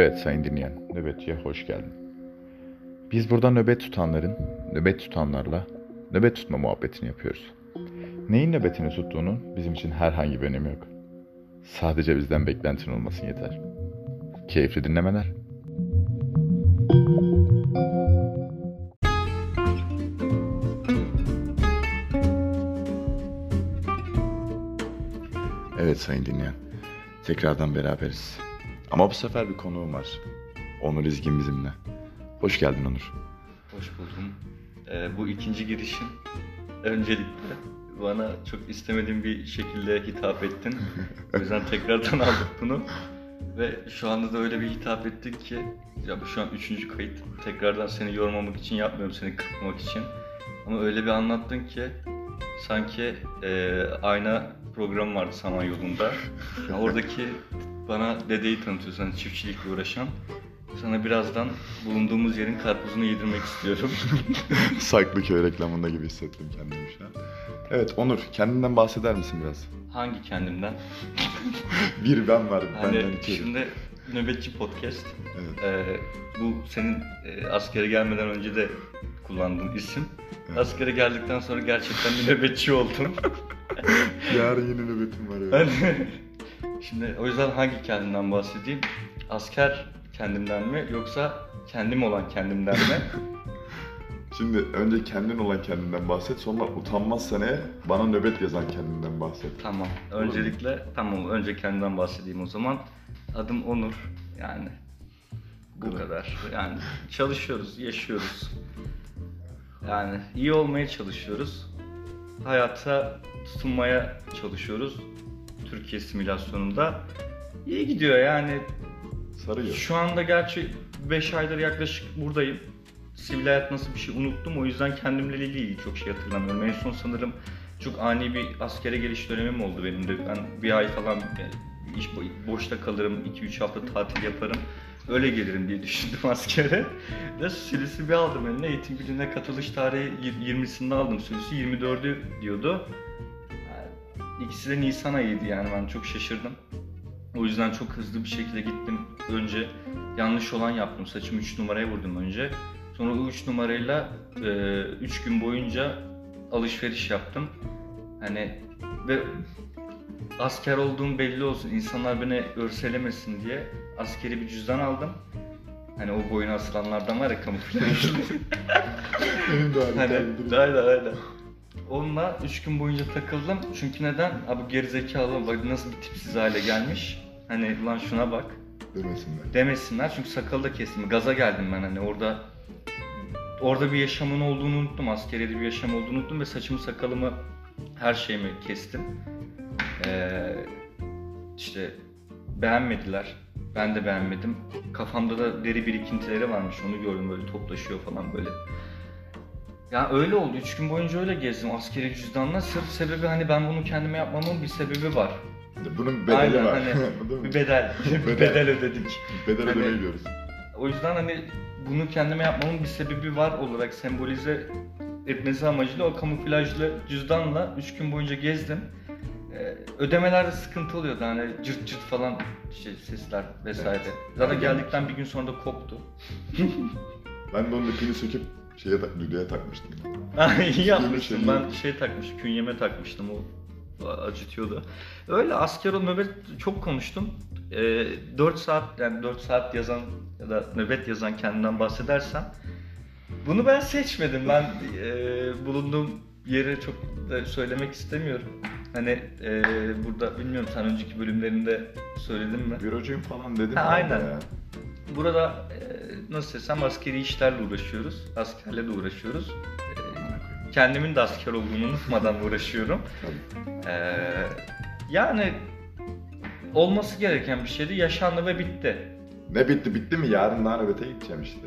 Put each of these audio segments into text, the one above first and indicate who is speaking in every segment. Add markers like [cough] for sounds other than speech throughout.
Speaker 1: Evet sayın dinleyen, nöbetçiye hoş geldin. Biz burada nöbet tutanların, nöbet tutanlarla nöbet tutma muhabbetini yapıyoruz. Neyin nöbetini tuttuğunun bizim için herhangi bir önemi yok. Sadece bizden beklentin olmasın yeter. Keyifli dinlemeler. Evet sayın dinleyen, tekrardan beraberiz. Ama bu sefer bir konuğum var. Onur İzgin bizimle. Hoş geldin Onur.
Speaker 2: Hoş buldum. Ee, bu ikinci girişin öncelikle bana çok istemediğim bir şekilde hitap ettin. O yüzden tekrardan [laughs] aldık bunu. Ve şu anda da öyle bir hitap ettik ki ya bu şu an üçüncü kayıt. Tekrardan seni yormamak için yapmıyorum, seni kırpmak için. Ama öyle bir anlattın ki sanki e, ayna programı vardı Samanyolu'nda. Ya oradaki bana dedeyi tanıtıyorsun, hani çiftçilikle uğraşan. Sana birazdan bulunduğumuz yerin karpuzunu yedirmek istiyorum. [laughs]
Speaker 1: Saklıköy reklamında gibi hissettim kendimi şu an. Evet Onur, kendinden bahseder misin biraz?
Speaker 2: Hangi kendimden? [laughs]
Speaker 1: bir ben var,
Speaker 2: Hani
Speaker 1: benden iki.
Speaker 2: şimdi nöbetçi podcast.
Speaker 1: Evet.
Speaker 2: Ee, bu senin e, askere gelmeden önce de kullandığın isim.
Speaker 1: Evet.
Speaker 2: Askere geldikten sonra gerçekten bir nöbetçi oldum. [laughs]
Speaker 1: Yarın yine nöbetim var ya.
Speaker 2: Şimdi o yüzden hangi kendimden bahsedeyim? Asker kendimden mi yoksa kendim olan kendimden mi? [laughs]
Speaker 1: Şimdi önce kendin olan kendinden bahset, sonra utanmazsan eğer bana nöbet yazan kendinden bahset.
Speaker 2: tamam. Öncelikle tamam önce kendimden bahsedeyim o zaman. Adım Onur. Yani bu
Speaker 1: Bu kadar.
Speaker 2: kadar. Yani çalışıyoruz, yaşıyoruz. Yani iyi olmaya çalışıyoruz. Hayata tutunmaya çalışıyoruz. Türkiye simülasyonunda. İyi gidiyor yani.
Speaker 1: Sarıyor.
Speaker 2: Şu anda gerçi 5 aydır yaklaşık buradayım. Sivil hayat nasıl bir şey unuttum. O yüzden kendimle ilgili çok şey hatırlamıyorum. En son sanırım çok ani bir askere geliş dönemim oldu benim de. Ben bir ay falan iş bo- boşta kalırım. 2-3 hafta tatil yaparım. Öyle gelirim diye düşündüm [laughs] askere. Ve sülüsü bir aldım eline. Eğitim gününe katılış tarihi yir- 20'sinde aldım. Sülüsü 24'ü diyordu. İkisi de Nisan ayıydı yani ben çok şaşırdım. O yüzden çok hızlı bir şekilde gittim. Önce yanlış olan yaptım. Saçımı 3 numaraya vurdum önce. Sonra o 3 numarayla 3 gün boyunca alışveriş yaptım. Hani ve asker olduğum belli olsun. insanlar beni örselemesin diye askeri bir cüzdan aldım. Hani o boyuna asılanlardan var ya kamuflajlı. [laughs]
Speaker 1: Benim de
Speaker 2: Hani aynen aynen. Onunla 3 gün boyunca takıldım. Çünkü neden? Abi gerizekalı bak nasıl bir tipsiz hale gelmiş. Hani lan şuna bak
Speaker 1: Demesinler.
Speaker 2: demesinler. Çünkü sakalı da kestim. Gaza geldim ben hani orada orada bir yaşamın olduğunu unuttum. Askeriyede bir yaşam olduğunu unuttum ve saçımı sakalımı her şeyimi kestim. Ee, işte beğenmediler. Ben de beğenmedim. Kafamda da deri birikintileri varmış. Onu gördüm böyle toplaşıyor falan böyle. Ya öyle oldu. Üç gün boyunca öyle gezdim askeri cüzdanla. Sırf sebebi hani ben bunu kendime yapmamın bir sebebi var.
Speaker 1: Bunun bedeli
Speaker 2: Aynen,
Speaker 1: var.
Speaker 2: hani? [laughs] Bir bedel. [laughs] bir
Speaker 1: Bedel.
Speaker 2: bedel ödedik.
Speaker 1: Bedel
Speaker 2: hani-
Speaker 1: ödemeyi.
Speaker 2: O yüzden hani bunu kendime yapmamın bir sebebi var olarak sembolize etmesi amacıyla o kamuflajlı cüzdanla 3 gün boyunca gezdim. Ee, ödemelerde sıkıntı oluyordu hani cırt cırt falan şey, sesler vesaire. Zaten
Speaker 1: Yani
Speaker 2: geldikten bir gün sonra da koptu.
Speaker 1: Ben de onun ipini söküp şeye tak, düdüğe takmıştım.
Speaker 2: İyi Ben şey takmıştım, künyeme takmıştım o acıtıyordu. Öyle asker o nöbet çok konuştum. Ee, 4 saat yani 4 saat yazan ya da nöbet yazan kendinden bahsedersem bunu ben seçmedim. Ben e, bulunduğum yeri çok da söylemek istemiyorum. Hani e, burada bilmiyorum sen önceki bölümlerinde söyledin mi?
Speaker 1: Bürocuyum falan dedim.
Speaker 2: Ha, aynen.
Speaker 1: ya.
Speaker 2: Burada e, nasıl desem askeri işlerle uğraşıyoruz. Askerle de uğraşıyoruz. E, kendimin de asker olduğunu unutmadan uğraşıyorum. Ee, yani olması gereken bir şeydi. Yaşandı ve bitti.
Speaker 1: Ne bitti bitti mi? Yarın daha nöbete gideceğim işte.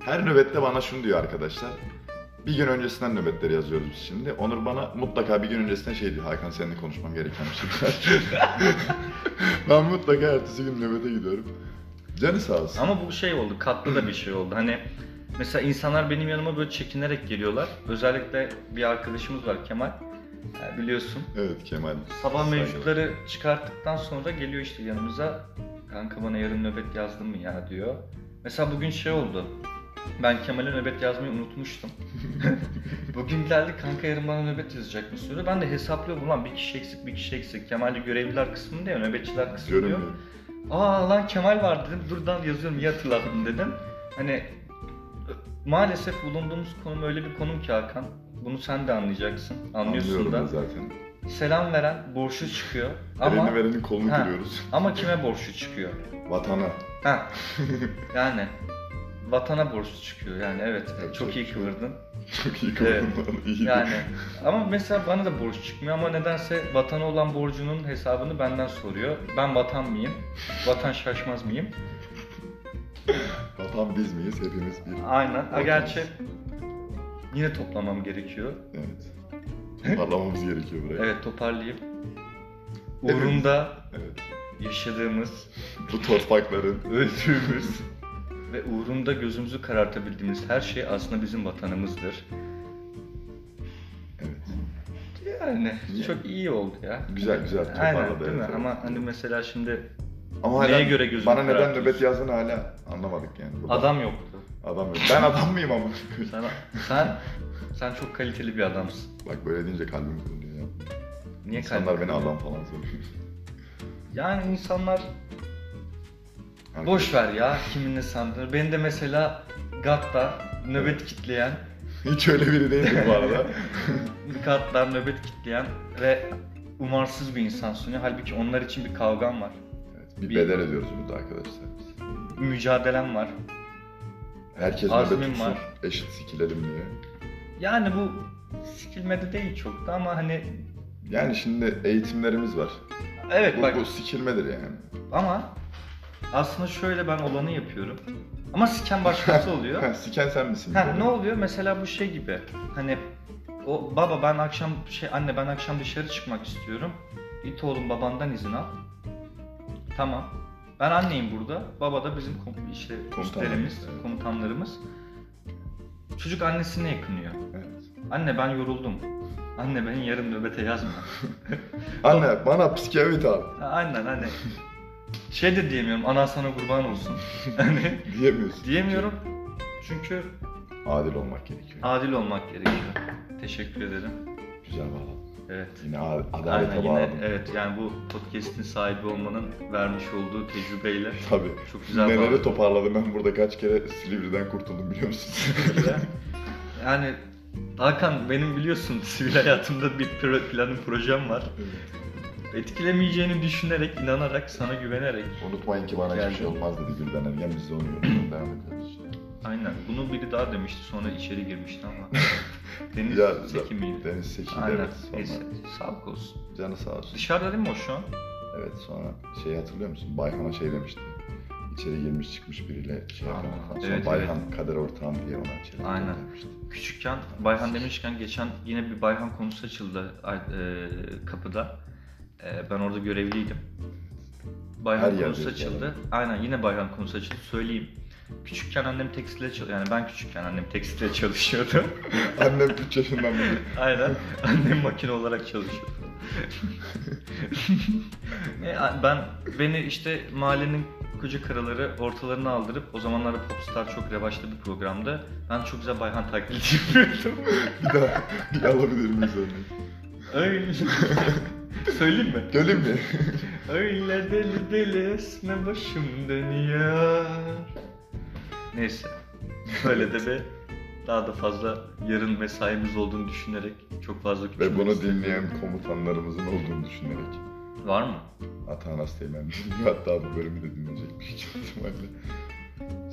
Speaker 1: Her nöbette bana şunu diyor arkadaşlar. Bir gün öncesinden nöbetleri yazıyoruz biz şimdi. Onur bana mutlaka bir gün öncesinden şey diyor. Hakan seninle konuşmam gereken bir şey var. [laughs] [laughs] ben mutlaka ertesi gün nöbete gidiyorum. Canı sağ olsun.
Speaker 2: Ama bu şey oldu, katlı da bir şey oldu. Hani mesela insanlar benim yanıma böyle çekinerek geliyorlar. Özellikle bir arkadaşımız var Kemal. Yani biliyorsun.
Speaker 1: Evet Kemal.
Speaker 2: Sabah
Speaker 1: Saygılar.
Speaker 2: mevcutları çıkarttıktan sonra geliyor işte yanımıza. kanka bana yarın nöbet yazdın mı ya diyor. Mesela bugün şey oldu. Ben Kemal'e nöbet yazmayı unutmuştum. [laughs] bugün geldi kanka yarın bana nöbet yazacak mı diyor. Ben de hesaplıyorum ulan bir kişi eksik bir kişi eksik. Kemal'de görevliler kısmında ya nöbetçiler kısmı diyor. Aa lan Kemal var dedim. Durdan yazıyorum iyi hatırladım dedim. Hani maalesef bulunduğumuz konum öyle bir konum ki Hakan. Bunu sen de anlayacaksın. Anlıyorsun
Speaker 1: Anlıyorum
Speaker 2: da.
Speaker 1: ben zaten.
Speaker 2: Selam veren borçlu çıkıyor. Ama
Speaker 1: Elini verenin kolunu
Speaker 2: Ha.
Speaker 1: kırıyoruz.
Speaker 2: ama kime borçlu çıkıyor?
Speaker 1: Vatana.
Speaker 2: Ha. yani vatana borçlu çıkıyor. Yani evet.
Speaker 1: Yapacak
Speaker 2: çok iyi
Speaker 1: bir şey yok.
Speaker 2: kıvırdın.
Speaker 1: Çok iyi
Speaker 2: Evet.
Speaker 1: kıvırdın. [laughs] İyi.
Speaker 2: Yani ama mesela bana da borç çıkmıyor ama nedense vatana olan borcunun hesabını benden soruyor. Ben vatan mıyım? Vatan şaşmaz mıyım?
Speaker 1: Vatan biz miyiz? Hepimiz bir.
Speaker 2: Aynen. Ha, gerçi yine toplamam gerekiyor.
Speaker 1: Evet. Parlamamız gerekiyor buraya.
Speaker 2: Evet toparlayayım.
Speaker 1: Hepimiz.
Speaker 2: Uğrunda
Speaker 1: Evet.
Speaker 2: yaşadığımız,
Speaker 1: Bu torpakların
Speaker 2: öldüğümüz ve uğrunda gözümüzü karartabildiğimiz her şey aslında bizim vatanımızdır.
Speaker 1: Evet.
Speaker 2: Yani
Speaker 1: İyi.
Speaker 2: çok iyi oldu ya.
Speaker 1: Güzel, güzel toparladı,
Speaker 2: Aynen değil mi?
Speaker 1: evet,
Speaker 2: Ama hani mesela şimdi
Speaker 1: Ama
Speaker 2: Neye
Speaker 1: hala
Speaker 2: göre gözünü
Speaker 1: bana neden nöbet yazdığını hala anlamadık yani. burada.
Speaker 2: adam yoktu.
Speaker 1: Adam yok. Ben adam mıyım ama? [laughs]
Speaker 2: Sen sen sen çok kaliteli bir adamsın.
Speaker 1: Bak böyle deyince kalbim kırılıyor ya.
Speaker 2: Niye
Speaker 1: İnsanlar beni adam falan sanıyor.
Speaker 2: Yani insanlar
Speaker 1: Herkes-
Speaker 2: boş ver ya kimin ne sandığını. Beni de mesela GAT'ta nöbet kitleyen, [laughs]
Speaker 1: Hiç öyle biri değildim bu arada. [laughs]
Speaker 2: GAT'ta nöbet kitleyen ve umarsız bir insan sunuyor. Halbuki onlar için bir kavgam var.
Speaker 1: evet, bir
Speaker 2: Bir-
Speaker 1: bedel ödüyoruz burada arkadaşlar biz.
Speaker 2: Mücadelem var.
Speaker 1: Herkes
Speaker 2: Azmim
Speaker 1: nöbet tutsun,
Speaker 2: var.
Speaker 1: eşit sikilelim diye.
Speaker 2: Yani bu sikilmede değil çok da ama hani
Speaker 1: Yani şimdi eğitimlerimiz var.
Speaker 2: evet
Speaker 1: Bu,
Speaker 2: bak
Speaker 1: bu sikilmedir yani.
Speaker 2: ama aslında şöyle ben olanı yapıyorum. Ama siken başkası [laughs] oluyor.
Speaker 1: Ha, siken sen misin?
Speaker 2: Ha ne oluyor? Mesela bu şey gibi. Hani o baba ben akşam şey anne ben akşam dışarı çıkmak istiyorum. İt oğlum babandan izin al. Tamam. Ben anneyim burada. Baba da bizim kom- işte
Speaker 1: Komutanlarımız,
Speaker 2: üstlerimiz,
Speaker 1: evet.
Speaker 2: komutanlarımız. Çocuk annesine yakınıyor.
Speaker 1: Evet.
Speaker 2: Anne ben yoruldum. Anne beni yarın nöbete yazma. [laughs]
Speaker 1: Anne bana psikiyatrit al.
Speaker 2: Ha, Aynen hani [laughs] şey de diyemiyorum ana sana kurban olsun. [laughs] hani
Speaker 1: Diyemiyorsun.
Speaker 2: diyemiyorum. Çünkü
Speaker 1: Adil olmak gerekiyor.
Speaker 2: adil olmak gerekiyor. Teşekkür ederim.
Speaker 1: Güzel bağlı.
Speaker 2: Evet.
Speaker 1: Yine a-
Speaker 2: Aynen
Speaker 1: adalete
Speaker 2: yine
Speaker 1: bağladım.
Speaker 2: evet yani bu podcast'in sahibi olmanın vermiş olduğu tecrübeyle [laughs]
Speaker 1: Tabii.
Speaker 2: çok güzel
Speaker 1: Neleri
Speaker 2: bağladım.
Speaker 1: toparladım ben burada kaç kere Silivri'den kurtuldum biliyor musun?
Speaker 2: yani Hakan benim biliyorsun sivil hayatımda bir pro- planım projem var. Etkilemeyeceğini düşünerek, inanarak, sana güvenerek.
Speaker 1: Unutmayın ki bana hiçbir
Speaker 2: Geldi.
Speaker 1: şey olmaz dedi Gülden Ergen biz de onu yorumladık. Devam ediyoruz.
Speaker 2: Aynen. Bunu biri daha demişti sonra içeri girmişti ama. [laughs] Deniz
Speaker 1: Ya,
Speaker 2: Seki miydi?
Speaker 1: Deniz Seki
Speaker 2: Aynen.
Speaker 1: evet. Sonra,
Speaker 2: Neyse. Sağlık olsun.
Speaker 1: Canı sağ olsun.
Speaker 2: Dışarıda değil mi o şu an?
Speaker 1: Evet sonra şey hatırlıyor musun? Bayhan'a şey demişti. İçeri girmiş çıkmış biriyle şey yapıyor. Sonra
Speaker 2: evet,
Speaker 1: Bayhan kader ortağım diye ona şey
Speaker 2: Aynen.
Speaker 1: demişti.
Speaker 2: Küçükken Bayhan demişken geçen yine bir Bayhan konusu açıldı e, kapıda. E, ben orada görevliydim. Bayhan
Speaker 1: Her
Speaker 2: konusu açıldı.
Speaker 1: yani.
Speaker 2: Aynen yine Bayhan konusu açıldı. Söyleyeyim. Küçükken annem tekstilde çalışıyordu. Yani ben küçükken annem tekstilde çalışıyordu. [laughs]
Speaker 1: Annem 3 yaşından beri. [laughs]
Speaker 2: Aynen. Annem makine olarak çalışıyordu. [laughs] E, ben beni işte mahallenin koca karaları ortalarına aldırıp o zamanlarda Popstar çok revaçta bir programdı. Ben çok güzel Bayhan taklidi yapıyordum.
Speaker 1: bir daha bir alabilir miyiz örneği?
Speaker 2: Öyle. Söyleyeyim mi?
Speaker 1: Gelin mi? [laughs]
Speaker 2: Öyle deli deli esme başım dönüyor. Neyse. Böyle de bir daha da fazla yarın mesaimiz olduğunu düşünerek çok fazla
Speaker 1: Ve bunu
Speaker 2: istemiyorum.
Speaker 1: dinleyen komutanlarımızın olduğunu düşünerek.
Speaker 2: Var mı?
Speaker 1: Atanas Teğmen dinliyor. Hatta bu bölümü de dinleyecek büyük ihtimalle.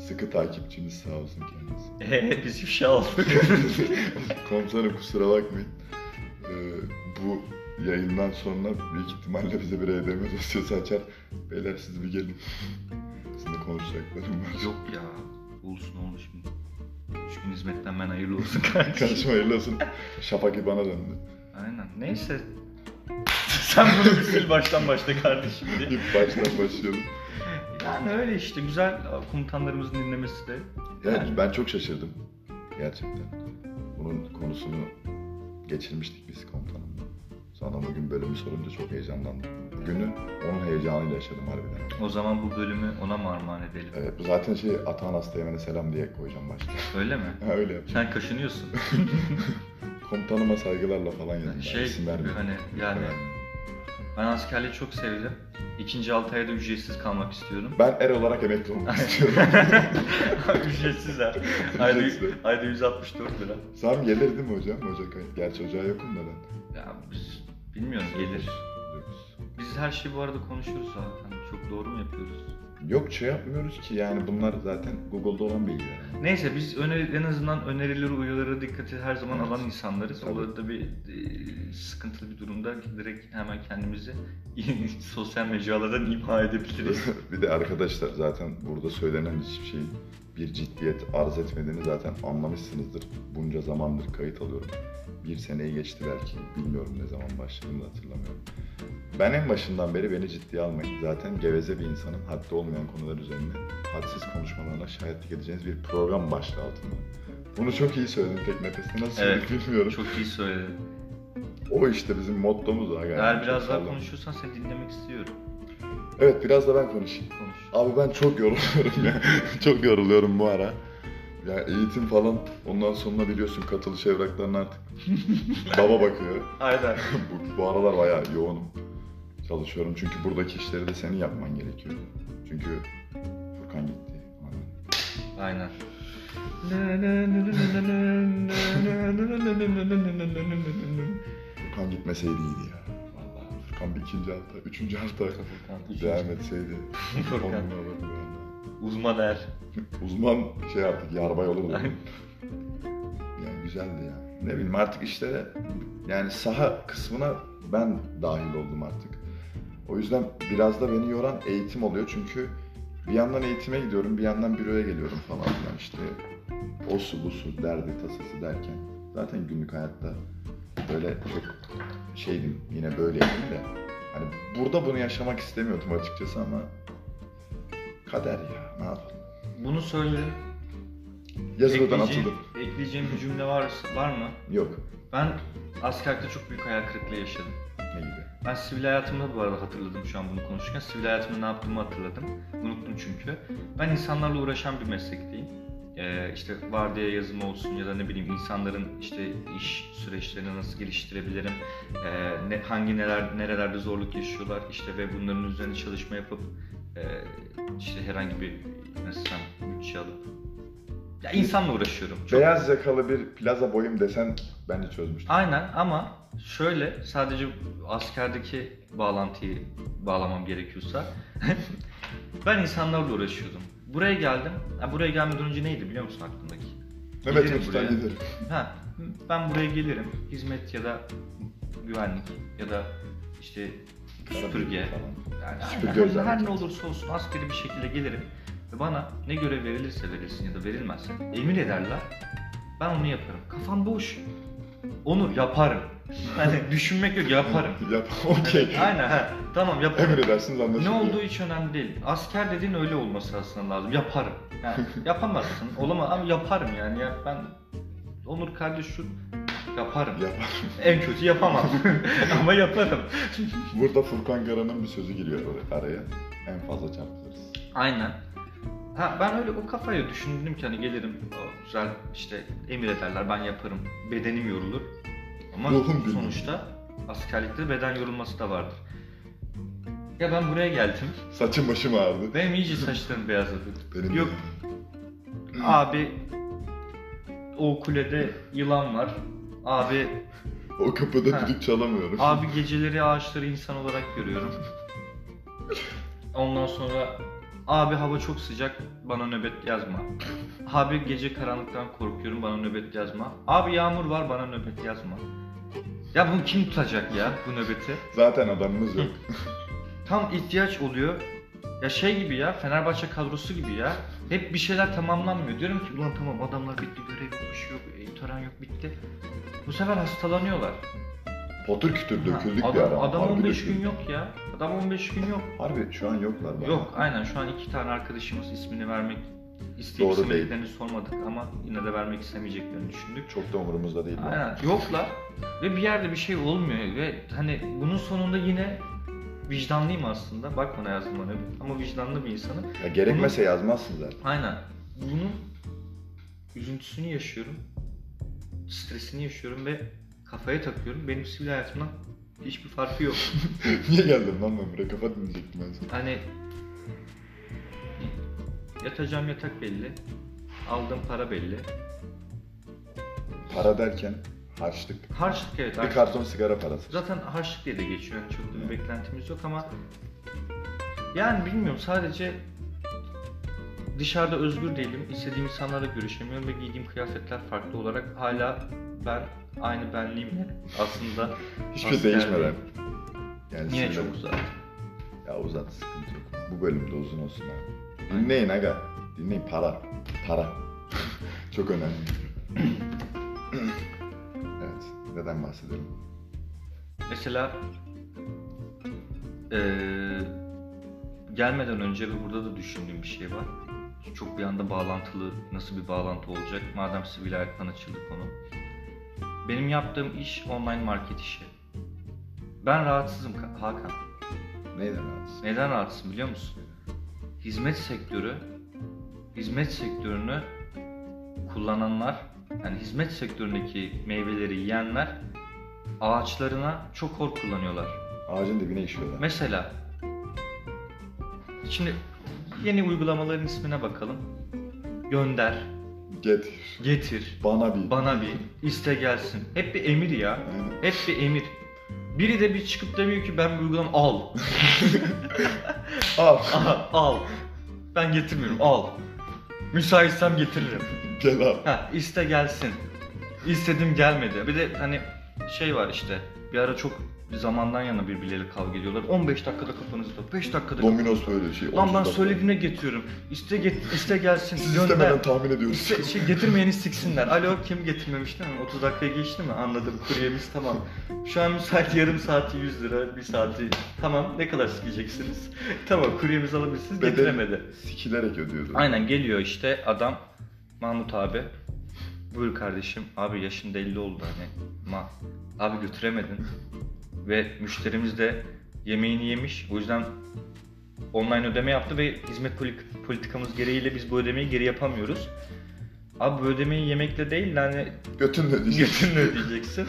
Speaker 1: Sıkı takipçimiz sağ olsun kendisi.
Speaker 2: Eee biz ifşa olduk. [laughs]
Speaker 1: Komutanım kusura bakmayın. Ee, bu yayından sonra büyük ihtimalle bize bir EDM dosyası açar. Beyler siz bir gelin. [laughs] Sizinle konuşacaklarım var.
Speaker 2: Yok ya. Olsun olmuş şimdi. Üç gün hizmetten ben hayırlı olsun [laughs] kardeşim.
Speaker 1: Kardeşim hayırlı olsun. Şafak bana döndü.
Speaker 2: Aynen. Neyse. [laughs] Sen bunu bir sil baştan başla kardeşim diye.
Speaker 1: İlk baştan başlayalım.
Speaker 2: Yani öyle işte güzel komutanlarımızın dinlemesi de.
Speaker 1: Evet
Speaker 2: Yani.
Speaker 1: ben çok şaşırdım. Gerçekten. Bunun konusunu geçirmiştik biz komutanımla. Sana bugün bölümü sorunca çok heyecanlandım. Bugünü onun heyecanıyla yaşadım harbiden.
Speaker 2: O zaman bu bölümü ona mı armağan edelim?
Speaker 1: Evet, zaten şey Atahan Asteğmen'e selam diye koyacağım başta. [laughs]
Speaker 2: Öyle mi?
Speaker 1: Ha, öyle yapacağım.
Speaker 2: Sen kaşınıyorsun. [laughs]
Speaker 1: Komutanıma saygılarla falan yazdım.
Speaker 2: şey
Speaker 1: vermeyeyim.
Speaker 2: hani yani ben askerliği çok sevdim. İkinci altı ayda ücretsiz kalmak istiyorum.
Speaker 1: Ben er olarak emekli olmak istiyorum. [laughs]
Speaker 2: ücretsiz ha. Ayda, ayda 164 lira.
Speaker 1: Sam gelir değil mi hocam? Ocak ayı. Gerçi ocağa yokum da ben.
Speaker 2: Ya biz bilmiyorum gelir. Biz her şeyi bu arada konuşuyoruz zaten. Çok doğru mu yapıyoruz?
Speaker 1: Yok şey yapmıyoruz ki yani bunlar zaten Google'da olan bilgiler.
Speaker 2: Neyse biz öneri, en azından önerileri, uyarılara dikkate her zaman
Speaker 1: Evet.
Speaker 2: alan insanlarız.
Speaker 1: Tabii.
Speaker 2: Olur da bir e, sıkıntılı bir durumda direkt hemen kendimizi [laughs] sosyal mecralardan imha edebiliriz. [laughs]
Speaker 1: bir de arkadaşlar zaten burada söylenen hiçbir şeyin bir ciddiyet arz etmediğini zaten anlamışsınızdır. Bunca zamandır kayıt alıyorum. Bir seneyi geçti belki. Bilmiyorum ne zaman başladığını da hatırlamıyorum. Ben en başından beri beni ciddiye almayın. Zaten geveze bir insanın haddi olmayan konular üzerine hadsiz konuşmalarına şahitlik edeceğiniz bir program başlığı altında. Bunu çok iyi söyledin tek nefeste. Nasıl
Speaker 2: Evet.
Speaker 1: bilmiyorum.
Speaker 2: Çok iyi söyledin.
Speaker 1: O işte bizim mottomuz. Yani.
Speaker 2: Eğer biraz daha konuşursan seni dinlemek istiyorum.
Speaker 1: Evet biraz da ben konuşayım.
Speaker 2: Konuş.
Speaker 1: Abi ben çok yoruluyorum ya. [laughs] çok yoruluyorum bu ara. Ya eğitim falan ondan sonra biliyorsun katılış evraklarına artık [laughs] baba bakıyor.
Speaker 2: Aynen. [laughs]
Speaker 1: bu, bu aralar bayağı yoğunum. Çalışıyorum çünkü buradaki işleri de senin yapman gerekiyor. Çünkü Furkan gitti.
Speaker 2: Aynen.
Speaker 1: Furkan gitmeseydi iyiydi ya. Vallahi Furkan bir ikinci hafta, üçüncü hafta devam etseydi. [laughs]
Speaker 2: Furkan.
Speaker 1: on numara olurdu.
Speaker 2: Uzman er. [laughs]
Speaker 1: Uzman şey artık yarbay.
Speaker 2: Aynen.
Speaker 1: yani güzeldi ya. Ne bileyim artık işlere yani saha kısmına ben dahil oldum artık. O yüzden biraz da beni yoran eğitim oluyor çünkü bir yandan eğitime gidiyorum, bir yandan büroya geliyorum falan filan işte. O su bu su derdi tasası derken zaten günlük hayatta böyle çok şeydim yine böyleydim de hani burada bunu yaşamak istemiyordum açıkçası ama kader ya ne yapalım.
Speaker 2: Bunu söyledin.
Speaker 1: Yazıdan
Speaker 2: Ekleyeceğim-
Speaker 1: atıldım.
Speaker 2: Ekleyeceğim bir cümle var, var mı?
Speaker 1: Yok.
Speaker 2: Ben askerlikte çok büyük hayal kırıklığı yaşadım.
Speaker 1: Ne gibi?
Speaker 2: Ben sivil hayatımda bu arada hatırladım şu an bunu konuşurken. Sivil hayatımda ne yaptığımı hatırladım. Unuttum çünkü. Ben insanlarla uğraşan bir meslekteyim. Ee, işte vardiya yazımı olsun ya da ne bileyim insanların işte iş süreçlerini nasıl geliştirebilirim, ee, ne, hangi neler nerelerde zorluk yaşıyorlar işte ve bunların üzerine çalışma yapıp ee, işte herhangi bir nasıl desem bütçe alıp ya insanla uğraşıyorum. Çok
Speaker 1: Beyaz yakalı bir plaza boyum desen bence çözmüştüm.
Speaker 2: Aynen ama şöyle sadece askerdeki bağlantıyı bağlamam gerekiyorsa [laughs] ben insanlarla uğraşıyordum. Buraya geldim. Ha, buraya gelmeden önce neydi biliyor musun aklımdaki?
Speaker 1: Mehmet
Speaker 2: Gelirim buraya.
Speaker 1: giderim.
Speaker 2: Ha, ben buraya gelirim. Hizmet ya da güvenlik ya da işte süpürge. Yani
Speaker 1: Süpürge
Speaker 2: her, her ne olursa olsun askeri bir şekilde gelirim. Ve bana ne görev verilirse verilsin ya da verilmezse emir ederler. Ben onu yaparım. Kafam boş. Onu yaparım. Hani [laughs] düşünmek yok yaparım. [laughs]
Speaker 1: Yap, okey. [laughs]
Speaker 2: Aynen ha. Tamam yaparım.
Speaker 1: Emredersiniz
Speaker 2: Ne
Speaker 1: anlaşılıyor.
Speaker 2: olduğu hiç önemli değil. Asker dediğin öyle olması aslında lazım. Yaparım. Yani yapamazsın. Olamaz ama yaparım yani. Ya ben Onur kardeş şu yaparım.
Speaker 1: Yap. [laughs]
Speaker 2: En kötü yapamam. [laughs] ama yaparım.
Speaker 1: Burada Furkan Gara'nın bir sözü giriyor oraya- araya. En fazla çarpılırız.
Speaker 2: Aynen. Ha ben öyle o kafayla düşündüm ki hani gelirim o güzel işte emir ederler ben yaparım. Bedenim yorulur. Ama
Speaker 1: Ruhum
Speaker 2: sonuçta askerlikte beden yorulması da vardır. Ya ben buraya geldim.
Speaker 1: Saçım başım ağrıdı.
Speaker 2: Benim iyice saçlarım [laughs] beyazladı.
Speaker 1: Benim de.
Speaker 2: Yok abi o kulede yılan var. Abi
Speaker 1: O kapıda
Speaker 2: Ha.
Speaker 1: düdük çalamıyorum.
Speaker 2: abi geceleri ağaçları insan olarak görüyorum. Ondan sonra abi hava çok sıcak bana nöbet yazma. Abi gece karanlıktan korkuyorum bana nöbet yazma. Abi yağmur var bana nöbet yazma. Ya bunu kim tutacak ya bu nöbeti?
Speaker 1: Zaten adamımız yok.
Speaker 2: Tam ihtiyaç oluyor. Ya şey gibi ya Fenerbahçe kadrosu gibi ya. Hep bir şeyler tamamlanmıyor. Diyorum ki ulan tamam adamlar bitti görev yok bir şey yok e, tören yok bitti. Bu sefer hastalanıyorlar.
Speaker 1: Potür kütür döküldük bir
Speaker 2: adam,
Speaker 1: ara.
Speaker 2: adam
Speaker 1: Harbi
Speaker 2: 15
Speaker 1: döküldük.
Speaker 2: gün yok ya. Adam 15 gün yok.
Speaker 1: Harbi şu an yoklar. bana.
Speaker 2: Yok aynen şu an iki tane arkadaşımız ismini vermek İsteyip
Speaker 1: Doğru
Speaker 2: istemediklerini sormadık ama yine de vermek istemeyeceklerini düşündük.
Speaker 1: Çok da umurumuzda değil.
Speaker 2: Aynen yoklar ve bir yerde bir şey olmuyor ve hani bunun sonunda yine vicdanlıyım aslında. Bak bana yazdım ama vicdanlı bir insanım.
Speaker 1: Ya gerekmese yazmazsın zaten.
Speaker 2: Aynen. Bunun üzüntüsünü yaşıyorum. Stresini yaşıyorum ve kafaya takıyorum. Benim sivil hayatımdan hiçbir farkı yok. [laughs]
Speaker 1: Niye geldim lan ben buraya? Kafa dinleyecektim ben sana.
Speaker 2: Hani yatacağım yatak belli. Aldığım para belli.
Speaker 1: Para derken harçlık.
Speaker 2: Harçlık evet.
Speaker 1: Bir
Speaker 2: harçlık.
Speaker 1: karton sigara parası.
Speaker 2: Zaten harçlık diye de geçiyor. Yani çok da bir beklentimiz yok ama yani bilmiyorum sadece dışarıda özgür değilim. İstediğim insanlarla görüşemiyorum ve giydiğim kıyafetler farklı olarak hala ben aynı benliğimle aslında [laughs]
Speaker 1: Hiçbir şey
Speaker 2: askerdeyim.
Speaker 1: değişmeden. Yani
Speaker 2: Niye çok uzak?
Speaker 1: Ya uzat sıkıntı yok. Bu bölüm de uzun olsun abi. Dinleyin aga. Dinleyin para. Para. [laughs] Çok önemli. [laughs] Neden bahsedelim?
Speaker 2: Mesela eee, gelmeden önce ve burada da düşündüğüm bir şey var. Çok bir anda bağlantılı, nasıl bir bağlantı olacak? Madem sivil hayattan açıldı konu. Benim yaptığım iş online market işi. Ben rahatsızım Ka- Hakan.
Speaker 1: Neyden rahatsız?
Speaker 2: Neden rahatsızım biliyor musun? Hizmet sektörü, hizmet sektörünü kullananlar, yani hizmet sektöründeki meyveleri yiyenler ağaçlarına çok hor kullanıyorlar.
Speaker 1: Ağacın dibine işiyorlar.
Speaker 2: Mesela şimdi yeni uygulamaların ismine bakalım. Gönder,
Speaker 1: Getir.
Speaker 2: getir,
Speaker 1: Bana bir.
Speaker 2: bana bir, iste gelsin. Hep bir emir ya.
Speaker 1: Aynen.
Speaker 2: Hep bir emir. Biri de bir çıkıp demiyor ki ben bir uygulama al. [laughs]
Speaker 1: Al.
Speaker 2: Al. Ben getirmiyorum. Al. Müsaitsem getiririm.
Speaker 1: Gel al.
Speaker 2: Ha, iste gelsin. İstedim gelmedi. Bir de hani şey var işte. Bir ara çok zamandan yana birbirleriyle kavga ediyorlar. 15 dakikada kafanızda. 5 dakikada
Speaker 1: Domino's böyle şey.
Speaker 2: Lan
Speaker 1: 30
Speaker 2: ben söylediğine getiriyorum. İste get iste gelsin.
Speaker 1: Siz
Speaker 2: gönder.
Speaker 1: istemeden tahmin ediyoruz.
Speaker 2: İste, şey, getirmeyeni siksinler. Alo kim getirmemiş değil mi? 30 dakika geçti mi? Anladım. Kuryemiz tamam. Şu an müsait yarım saati 100 lira, bir saati. Tamam ne kadar sikeceksiniz? [laughs] tamam kuryemizi alabilirsiniz.
Speaker 1: Bedel-
Speaker 2: Getiremedi.
Speaker 1: Sikilerek ödüyordu.
Speaker 2: Aynen geliyor işte adam Mahmut abi. Buyur kardeşim. Abi yaşın da 50 oldu hani. Ma abi götüremedin. Ve müşterimiz de yemeğini yemiş. O yüzden online ödeme yaptı ve hizmet poli- politikamız gereğiyle biz bu ödemeyi geri yapamıyoruz. Abi bu ödemeyi yemekle değil de hani
Speaker 1: Götünle ödeyeceksin.
Speaker 2: götünle ödeyeceksin.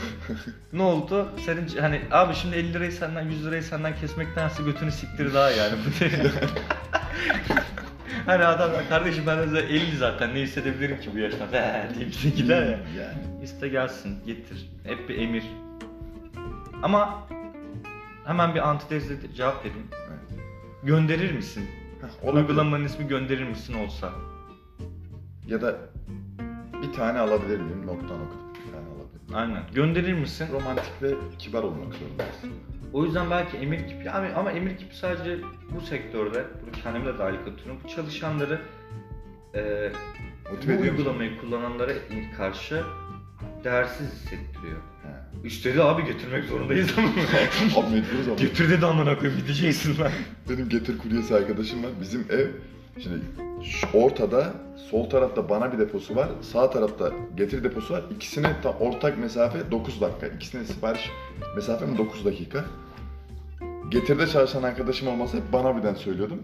Speaker 2: ne oldu? Senin hani abi şimdi 50 lirayı senden 100 lirayı senden kesmektense götünü siktir daha yani. [laughs] [laughs] hani adam kardeşim ben de 50 zaten ne hissedebilirim ki bu yaştan He [laughs] deyip gider ya.
Speaker 1: Yani.
Speaker 2: İste gelsin getir. Hep bir emir. Ama hemen bir antitezle cevap vereyim.
Speaker 1: Evet.
Speaker 2: Gönderir misin?
Speaker 1: Heh, olabilir.
Speaker 2: Uygulamanın ismi gönderir misin olsa?
Speaker 1: Ya da bir tane alabilir miyim? Nokta nokta. Bir tane alabilir
Speaker 2: Aynen. Gönderir misin?
Speaker 1: Romantik ve kibar olmak zorundayız.
Speaker 2: O yüzden belki emir gibi yani ama emir gibi sadece bu sektörde, bunu kendime de dahil katıyorum. Bu çalışanları e, bu
Speaker 1: Motive musun?
Speaker 2: uygulamayı kullananlara karşı değersiz hissettiriyor.
Speaker 1: He.
Speaker 2: Abi getirmek zorundayız ama. [laughs]
Speaker 1: Abi mecburuz ama.
Speaker 2: Getir dedi amına koyayım gideceksin lan.
Speaker 1: Benim getir kuryesi arkadaşım var. Bizim ev şimdi ortada sol tarafta bana bir deposu var. Sağ tarafta getir deposu var. İkisine tam ortak mesafe 9 dakika. İkisine sipariş mesafem 9 dakika. Getirde çalışan arkadaşım olmasa hep bana birden söylüyordum.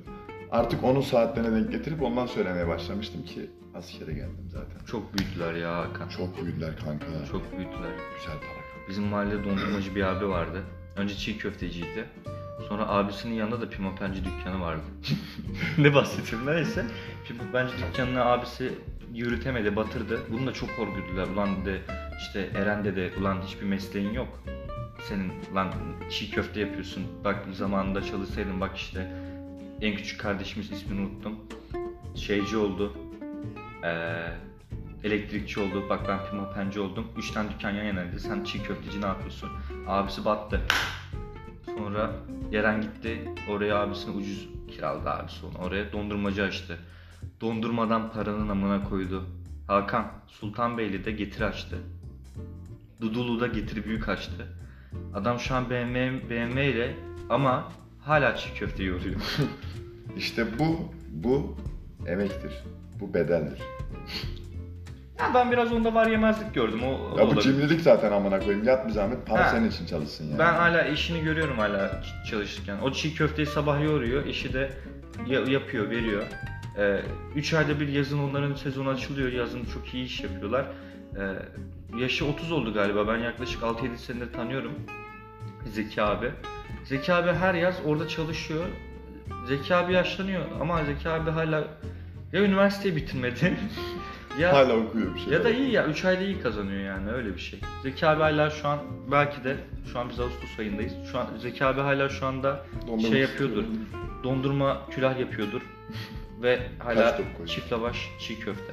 Speaker 1: Artık onun saatlerine denk getirip ondan söylemeye başlamıştım ki askere geldim zaten.
Speaker 2: Çok büyüdüler ya Hakan.
Speaker 1: Çok büyüdüler kanka.
Speaker 2: Çok büyüdüler.
Speaker 1: güzel para.
Speaker 2: Bizim mahallede dondurmacı bir abi vardı. Önce çiğ köfteciydi. Sonra abisinin yanında da pimapenci dükkanı vardı. [laughs] ne bahsediyorum neyse. Pimapenci dükkanını abisi yürütemedi, batırdı. Bunu da çok hor gördüler. Ulan dedi işte Eren'de de ulan hiçbir mesleğin yok. Senin lan çiğ köfte yapıyorsun. Bak zamanında çalışsaydın bak işte en küçük kardeşimiz ismini unuttum. Şeyci oldu. Ee, elektrikçi oldu. Bak ben pimapenci oldum. Üç tane dükkan yan yanaydı. Sen çiğ köfteci ne yapıyorsun? Abisi battı. Sonra Yeren gitti. Oraya abisine ucuz kiraladı abisi onu. Oraya dondurmacı açtı. Dondurmadan paranın amına koydu. Hakan Sultanbeyli'de getir açtı. Dudulu'da getir büyük açtı. Adam şu an BMW, BMW ile ama hala çiğ köfte yoruyor. [laughs]
Speaker 1: İşte bu, bu emektir. Bu bedeldir.
Speaker 2: Ya ben biraz onda var yemezlik gördüm. O,
Speaker 1: Ya bu
Speaker 2: olabilir.
Speaker 1: cimrilik zaten amına koyayım. Yat bir zahmet para
Speaker 2: Ha.
Speaker 1: senin için çalışsın yani.
Speaker 2: Ben hala eşini görüyorum hala ç- çalışırken. O çiğ köfteyi sabah yoğuruyor, eşi de ya- yapıyor, veriyor. 3 ayda bir yazın onların sezonu açılıyor, yazın çok iyi iş yapıyorlar. Ee, yaşı 30 oldu galiba, ben yaklaşık 6-7 senedir tanıyorum Zeki abi. Zeki abi her yaz orada çalışıyor. Zeki abi yaşlanıyor ama Zeki abi hala ya üniversiteyi bitirmedi [laughs] ya
Speaker 1: Hala okuyor bir şey.
Speaker 2: ya da iyi ya 3 ayda iyi kazanıyor yani öyle bir şey. Zeki abi hala şu an belki de şu an biz Ağustos ayındayız. Şu an Zeki abi hala şu anda
Speaker 1: Dondurma
Speaker 2: şey yapıyordur. Dondurma külah yapıyordur. [laughs] Ve hala çift lavaş, çiğ köfte.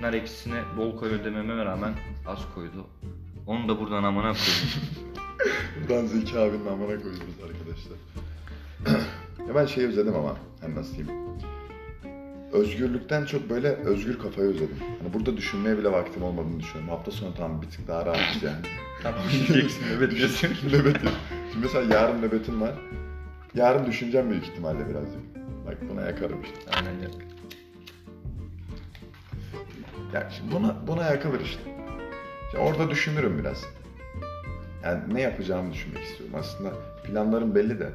Speaker 2: Nar ekşisine bol koyuyor dememe rağmen az koydu. Onu da buradan amına koyayım. [laughs]
Speaker 1: Buradan Zeki abinin amına koyuyoruz arkadaşlar. [clears throat] ya ben şeyi özledim ama. Hani nasıl diyeyim. Özgürlükten çok böyle özgür kafayı özledim. Hani burada düşünmeye bile vaktim olmadığını düşünüyorum. Hafta sonu tam bir tık daha rahat yani. [laughs]
Speaker 2: Tamam diyeceksin evet diyorsun. [laughs]
Speaker 1: Nöbetim. Şimdi mesela yarın nöbetim var. Yarın düşüneceğim büyük ihtimalle birazcık. Bak buna yakarım işte.
Speaker 2: Aynen ya.
Speaker 1: Ya şimdi buna, buna yakılır işte. İşte orada düşünürüm biraz. Yani ne yapacağımı düşünmek istiyorum. Aslında planlarım belli de.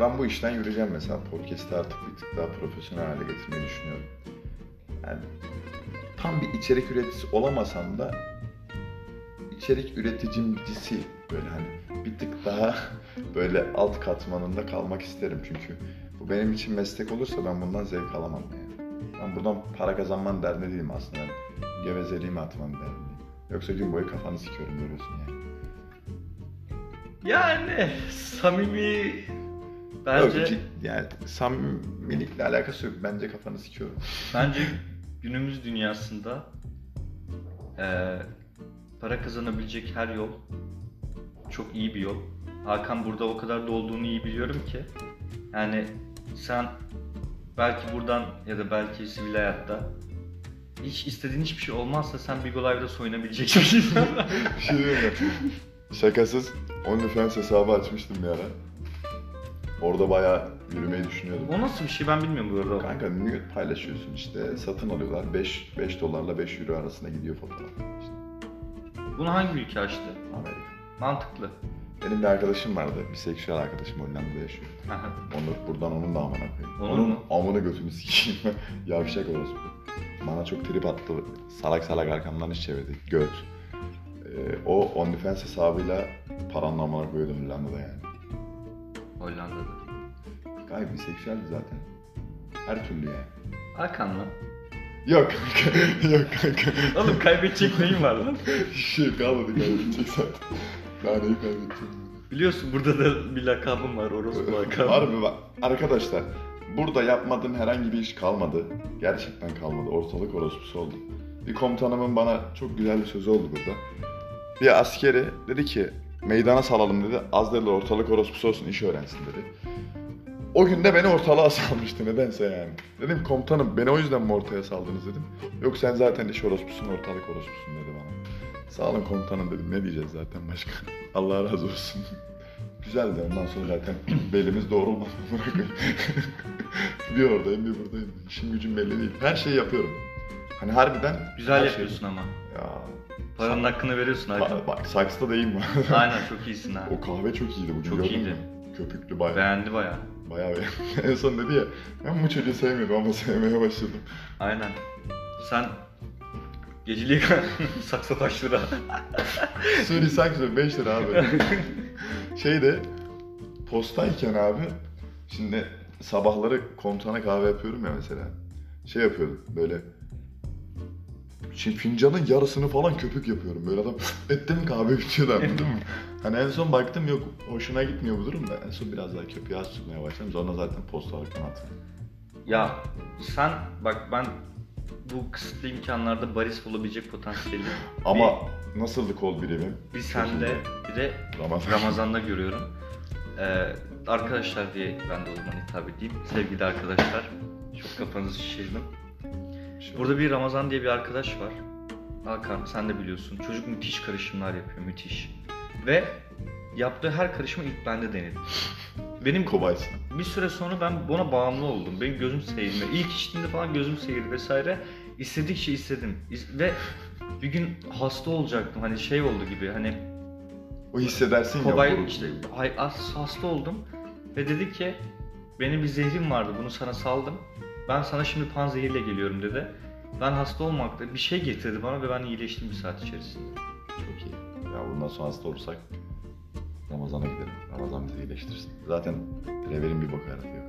Speaker 1: Ben bu işten yürüyeceğim mesela. Podcast'ı artık bir tık daha profesyonel hale getirmeyi düşünüyorum. Yani tam bir içerik üreticisi olamasam da içerik üreticimcisi böyle hani bir tık daha [laughs] böyle alt katmanında kalmak isterim çünkü bu benim için meslek olursa ben bundan zevk alamam yani. Ben buradan para kazanman derdinde değilim aslında. Gevezeliğimi atman derdindeyim. Yoksa gün boyu kafanı sikiyorum görüyorsun yani.
Speaker 2: Yani samimi
Speaker 1: Yok,
Speaker 2: bence
Speaker 1: cid- yani samimilikle alakası yok. Bence kafanı sikiyorum.
Speaker 2: Bence günümüz dünyasında eee, para kazanabilecek her yol çok iyi bir yol. Hakan burada o kadar da olduğunu iyi biliyorum ki. Yani sen belki buradan ya da belki sivil hayatta hiç istediğin hiçbir şey olmazsa sen Big Live'da soyunabilecek bir insan. [laughs]
Speaker 1: Bir şey diyeyim mi? Şakasız OnlyFans hesabı açmıştım bir ara. Orada bayağı yürümeyi düşünüyordum.
Speaker 2: o nasıl bir şey ben bilmiyorum bu arada.
Speaker 1: Kanka nude paylaşıyorsun işte satın alıyorlar 5 5 dolarla 5 euro arasında gidiyor fotoğraf. İşte
Speaker 2: Bunu hangi ülke açtı?
Speaker 1: Amerika.
Speaker 2: Mantıklı.
Speaker 1: Benim bir arkadaşım vardı, bir seksüel arkadaşım Hollanda'da yaşıyor. Onur, buradan onun da amına koyayım.
Speaker 2: Onur
Speaker 1: onun
Speaker 2: mu?
Speaker 1: amını götünü sikeyim. [laughs] Yavşak orospu. Bana çok trip attı. Salak salak arkamdan iş çevirdi. Göt. Ee, o OnlyFans hesabıyla paranın amına koyuyordu Hollanda'da yani.
Speaker 2: Hollanda'da.
Speaker 1: Gayet biseksüeldi zaten. Her türlü yani.
Speaker 2: Hakan lan.
Speaker 1: Yok kanka. [laughs] Yok kanka.
Speaker 2: Oğlum kaybedecek neyin var lan? [laughs]
Speaker 1: şey kalmadı kaybedecek zaten. Daha neyi kaybedeceğim?
Speaker 2: Biliyorsun burada da bir lakabım var orospu lakabı.
Speaker 1: Var mı bak arkadaşlar burada yapmadığım herhangi bir iş kalmadı. Gerçekten kalmadı. Ortalık orospusu oldu. Bir komutanımın bana çok güzel bir sözü oldu burada. Bir askeri dedi ki meydana salalım dedi. Az derler ortalık orospusu olsun iş öğrensin dedi. O gün de beni ortalığa [laughs] salmıştı nedense yani. Dedim komutanım beni o yüzden mi ortaya saldınız dedim. Yok sen zaten iş orospusun ortalık orospusun dedi. Sağ olun komutanım dedim ne diyeceğiz zaten başka. [laughs] Allah razı olsun. Güzeldi ondan sonra zaten [clears throat] belimiz doğrulmadı. [laughs] Bırakın. [laughs] bir oradayım bir buradayım. İşim gücüm belli değil. Her şeyi yapıyorum. Hani harbiden
Speaker 2: Güzel
Speaker 1: her
Speaker 2: yapıyorsun ama.
Speaker 1: Şey... Ya.
Speaker 2: Paranın hakkını veriyorsun Hakan.
Speaker 1: Bak, bak saksıda değilim mi?
Speaker 2: Aynen çok iyisin ha.
Speaker 1: o kahve çok iyiydi bugün.
Speaker 2: Çok iyiydi.
Speaker 1: Köpüklü bayağı.
Speaker 2: Beğendi baya.
Speaker 1: Bayağı beğendim. en son dedi ya ben bu çocuğu sevmiyordum ama sevmeye başladım.
Speaker 2: Aynen. Sen geceliği [laughs] sakso kaç lira? [laughs]
Speaker 1: Suri saksı 5 lira abi. [laughs] Şeyde postayken abi şimdi sabahları komutana kahve yapıyorum ya mesela. Şey yapıyordum böyle Şimdi fincanın yarısını falan köpük yapıyorum. Böyle adam ettim kahve bitiyordu anladın mı? Hani en son baktım yok hoşuna gitmiyor bu durum da en son biraz daha köpüğü az tutmaya başladım. Sonra zaten postalarken attım.
Speaker 2: ya sen bak ben bu kısıtlı imkanlarda baris olabilecek potansiyeli [laughs]
Speaker 1: Ama nasıldı kol birimim?
Speaker 2: bir, bir sende bir de
Speaker 1: Ramazan.
Speaker 2: Ramazan'da görüyorum. Ee, arkadaşlar diye ben de o zaman hitap edeyim. Sevgili arkadaşlar. Çok kafanızı şişirdim. Burada bir Ramazan diye bir arkadaş var. Hakan sen de biliyorsun. Çocuk müthiş karışımlar yapıyor. Müthiş. Ve yaptığı her karışımı ilk bende denedi. Benim
Speaker 1: Kobaysın.
Speaker 2: bir süre sonra ben buna bağımlı oldum. Benim gözüm seyirdi. İlk içtiğimde falan gözüm seyirdi vesaire. İstedikçe istedim. İs- Ve bir gün hasta olacaktım. Hani şey oldu gibi hani
Speaker 1: O hissedersin ya.
Speaker 2: kobay işte hay- as- hasta oldum. Ve dedi ki benim bir zehrim vardı bunu sana saldım. Ben sana şimdi panzehirle geliyorum dedi. Ben hasta olmakta bir şey getirdi bana ve ben iyileştim bir saat içerisinde.
Speaker 1: Çok iyi. Ya bundan sonra hasta olursak Ramazan'a gidelim. Ramazan bizi iyileştirsin. Zaten Rever'in bir boku aradı yok.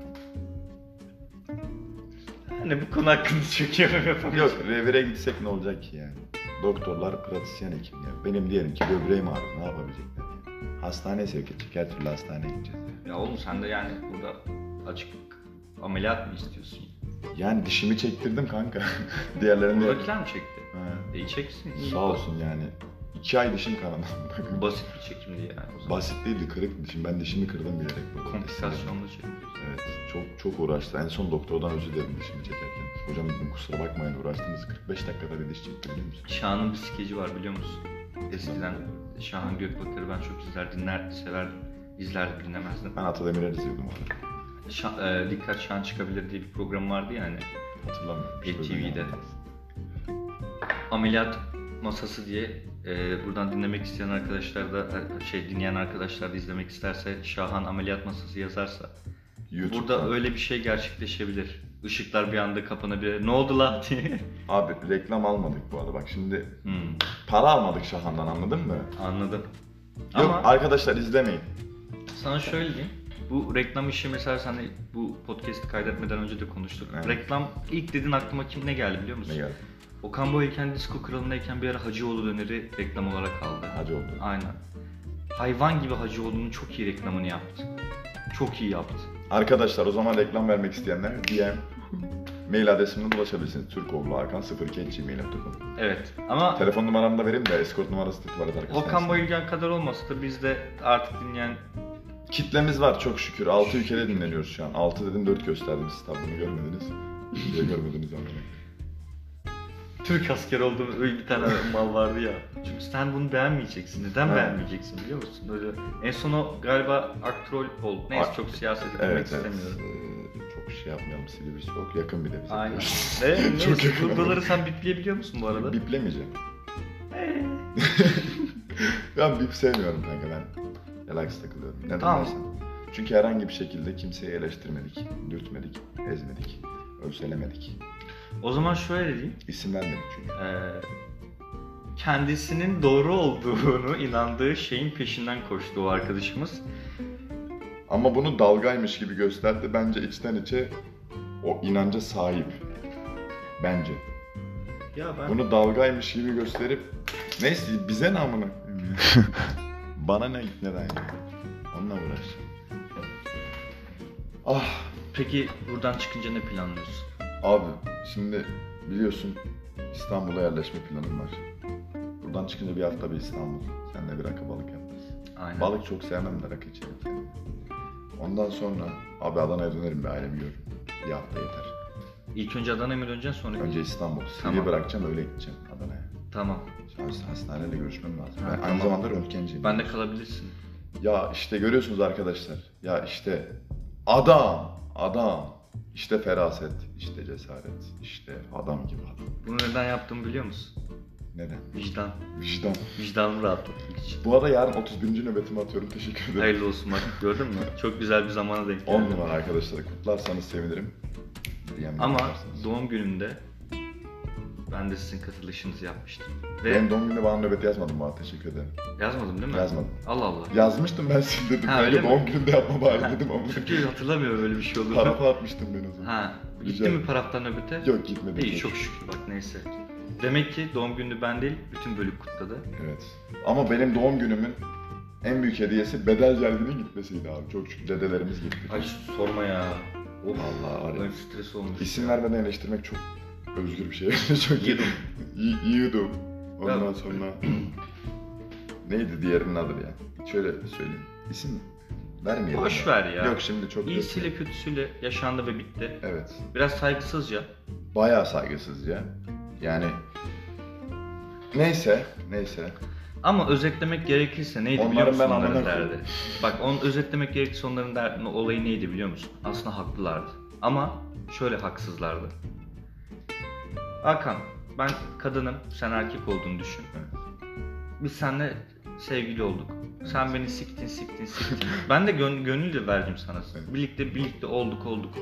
Speaker 2: Yani bu konu hakkında çok yorum yapamayacağım.
Speaker 1: Yok Rever'e gitsek ne olacak ki yani? Doktorlar pratisyen hekim ya. Benim diyelim ki böbreğim ağrıyor. Ne yapabilecekler yani? Hastaneye sevk edecek. Her türlü hastaneye gideceğiz. ya.
Speaker 2: Ya oğlum sen de yani burada açık ameliyat mı istiyorsun?
Speaker 1: Yani dişimi çektirdim kanka. [laughs] Diğerlerinde...
Speaker 2: Buradakiler mi çekti?
Speaker 1: Ha,
Speaker 2: İyi çeksin.
Speaker 1: Sağ olsun yani. İki ay dişim kanadı.
Speaker 2: Basit bir çekimdi yani o zaman.
Speaker 1: Basit değildi, kırık dişim. Ben dişimi kırdım bilerek. böyle.
Speaker 2: Komplikasyonlu çekiyoruz.
Speaker 1: Evet, çok çok uğraştı. En son doktordan özür diledim dişimi çekerken. Hocam dedim kusura bakmayın uğraştınız. 45 dakikada bir diş çektim biliyor musun?
Speaker 2: Şahan'ın bir skeci var biliyor musun? Eskiden Şahan Gökbakar'ı ben çok izler, dinler, severdim. İzlerdim, dinlemezdim.
Speaker 1: Ben Atademir'e izliyordum orada.
Speaker 2: Şa- e, Dikkat Şahan çıkabilir diye bir program vardı yani.
Speaker 1: Hatırlamıyorum.
Speaker 2: E, TV'de. Ameliyat masası diye e, buradan dinlemek isteyen arkadaşlar da e, şey dinleyen arkadaşlar da izlemek isterse Şahan ameliyat masası yazarsa
Speaker 1: YouTube'dan.
Speaker 2: burada öyle bir şey gerçekleşebilir. Işıklar bir anda kapanabilir. Ne oldu la diye. [laughs]
Speaker 1: Abi reklam almadık bu arada bak şimdi
Speaker 2: Hmm,
Speaker 1: para almadık Şahan'dan anladın mı?
Speaker 2: anladım.
Speaker 1: Yok
Speaker 2: Ama
Speaker 1: arkadaşlar izlemeyin.
Speaker 2: sana şöyle diyeyim. Bu reklam işi mesela sen de bu podcast'i kaydetmeden önce de konuştuk.
Speaker 1: Evet.
Speaker 2: Reklam ilk dedin aklıma kim ne geldi biliyor musun?
Speaker 1: Ne geldi?
Speaker 2: Okan Bayülken Disco Kralı'ndayken bir ara Hacıoğlu döneri reklam olarak aldı.
Speaker 1: Hacı oldu.
Speaker 2: Aynen. Hayvan gibi Hacıoğlu'nun çok iyi reklamını yaptı. Çok iyi yaptı.
Speaker 1: Arkadaşlar o zaman reklam vermek isteyenler DM mail adresimden ulaşabilirsiniz. Türkoğluhakan 02gmail.com
Speaker 2: Evet ama
Speaker 1: Telefon numaramı da vereyim de escort numarası da tuvalet arkadaşlar.
Speaker 2: Okan Bayülgen kadar olmasa da bizde artık dinleyen
Speaker 1: Kitlemiz var çok şükür. 6 ülkede dinleniyoruz şu an. 6 dedim 4 gösterdim siz tabi bunu görmediniz. Niye görmediniz anlamadım.
Speaker 2: Türk askeri olduğum öyle bir tane [laughs] mal vardı ya. Çünkü sen bunu beğenmeyeceksin. Neden
Speaker 1: Ha.
Speaker 2: beğenmeyeceksin biliyor musun? Böyle en son o galiba aktrol oldu. Neyse
Speaker 1: Ak-
Speaker 2: çok siyaset etmek
Speaker 1: Evet evet.
Speaker 2: istemiyorum.
Speaker 1: Ee, çok şey yapmayalım Silivri çok yakın bir de bize.
Speaker 2: Aynen. [laughs] Ne,
Speaker 1: Çok yakın.
Speaker 2: buraları sen bipleyebiliyor musun bu arada?
Speaker 1: Biplemeyeceğim. [laughs] Ben bip sevmiyorum kanka ben. Relax takılıyorum. Neden
Speaker 2: Tamam.
Speaker 1: dersen. Çünkü herhangi bir şekilde kimseyi eleştirmedik, dürtmedik, ezmedik, ölselemedik.
Speaker 2: O zaman şöyle diyeyim.
Speaker 1: İsim vermedik çünkü.
Speaker 2: Ee, kendisinin doğru olduğunu inandığı şeyin peşinden koştu o arkadaşımız.
Speaker 1: Ama bunu dalgaymış gibi gösterdi. Bence içten içe o inanca sahip. Bence.
Speaker 2: Ya ben
Speaker 1: Bunu dalgaymış gibi gösterip neyse bize ne ya? [laughs] Bana ne neden ya? Onunla uğraşacağım. Ah
Speaker 2: peki buradan çıkınca ne planlıyorsun?
Speaker 1: Abi şimdi biliyorsun İstanbul'a yerleşme planım var. Buradan çıkınca bir hafta bir İstanbul. Seninle bir rakı balık yaparız.
Speaker 2: Aynen.
Speaker 1: Balık çok sevmem de rakı içerim seninle. Ondan sonra abi Adana'ya dönerim bir ailemi görürüm. Bir hafta yeter.
Speaker 2: İlk önce Adana'ya mı döneceksin sonra?
Speaker 1: Önce İstanbul.
Speaker 2: Tamam.
Speaker 1: bırakacağım öyle gideceğim Adana'ya.
Speaker 2: Tamam.
Speaker 1: Sonra hastaneyle görüşmem lazım.
Speaker 2: Ha,
Speaker 1: ben aynı
Speaker 2: tamam.
Speaker 1: zamanda röntgenciyim.
Speaker 2: Ben de kalabilirsin.
Speaker 1: Ya işte görüyorsunuz arkadaşlar. Ya işte adam, adam. İşte feraset, işte cesaret, işte adam gibi adam.
Speaker 2: Bunu neden yaptığımı biliyor musun?
Speaker 1: Neden?
Speaker 2: Vicdan.
Speaker 1: Vicdan.
Speaker 2: Vicdanımı rahatlatmak için.
Speaker 1: Bu arada yarın 31. nöbetimi atıyorum. Teşekkür ederim.
Speaker 2: Hayırlı olsun bak gördün mü? Çok güzel bir zamana denk
Speaker 1: 10
Speaker 2: geldi.
Speaker 1: numara arkadaşlar. Kutlarsanız sevinirim. DM'den
Speaker 2: Ama
Speaker 1: yaparsınız.
Speaker 2: doğum günümde ben de sizin katılışınızı yapmıştım. Ve
Speaker 1: Benim doğum günümde bana nöbet yazmadın bana. Teşekkür ederim.
Speaker 2: yazmadım değil mi?
Speaker 1: Yazmadım.
Speaker 2: Allah Allah.
Speaker 1: Yazmıştım ben sildirdim.
Speaker 2: Ha, öyle mi?
Speaker 1: doğum günümde yapma bari dedim ama.
Speaker 2: Çünkü hatırlamıyorum öyle bir şey olduğunu.
Speaker 1: Tarafa atmıştım ben o zaman.
Speaker 2: Ha. Gitti
Speaker 1: Rica-
Speaker 2: mi paraftan nöbete?
Speaker 1: Yok gitmedim.
Speaker 2: İyi çok şükür bak neyse. Demek ki doğum günü ben değil, bütün bölük kutladı.
Speaker 1: Evet. Ama benim doğum günümün en büyük hediyesi bedel celbinin gitmesiydi abi. Çok şükür dedelerimiz gitti.
Speaker 2: Ay sorma ya. Of.
Speaker 1: Vallahi var ya.
Speaker 2: Ben stres olmuş.
Speaker 1: İsim vermeden eleştirmek çok özgür bir şey. [laughs] çok
Speaker 2: Yedim.
Speaker 1: Y-. Ondan
Speaker 2: Ya-
Speaker 1: sonra neydi diğerinin adı ya? Şöyle söyleyeyim. İsim vermeyelim.
Speaker 2: Boş
Speaker 1: ya.
Speaker 2: ver ya.
Speaker 1: Yok şimdi çok
Speaker 2: İyisiyle kötüsüyle yaşandı ve bitti.
Speaker 1: Evet.
Speaker 2: Biraz saygısızca.
Speaker 1: Bayağı saygısızca. Yani neyse, neyse.
Speaker 2: Ama özetlemek gerekirse neydi biliyor
Speaker 1: Onların
Speaker 2: musun
Speaker 1: ben
Speaker 2: onların derdi? Bak onu özetlemek gerekirse onların derdi, olayı neydi biliyor musun? Aslında haklılardı. Ama şöyle haksızlardı. Hakan ben kadınım sen erkek olduğunu düşün. Biz seninle sevgili olduk. Sen beni siktin siktin siktin. [laughs] ben de gön gönül de verdim sana. Birlikte birlikte olduk olduk.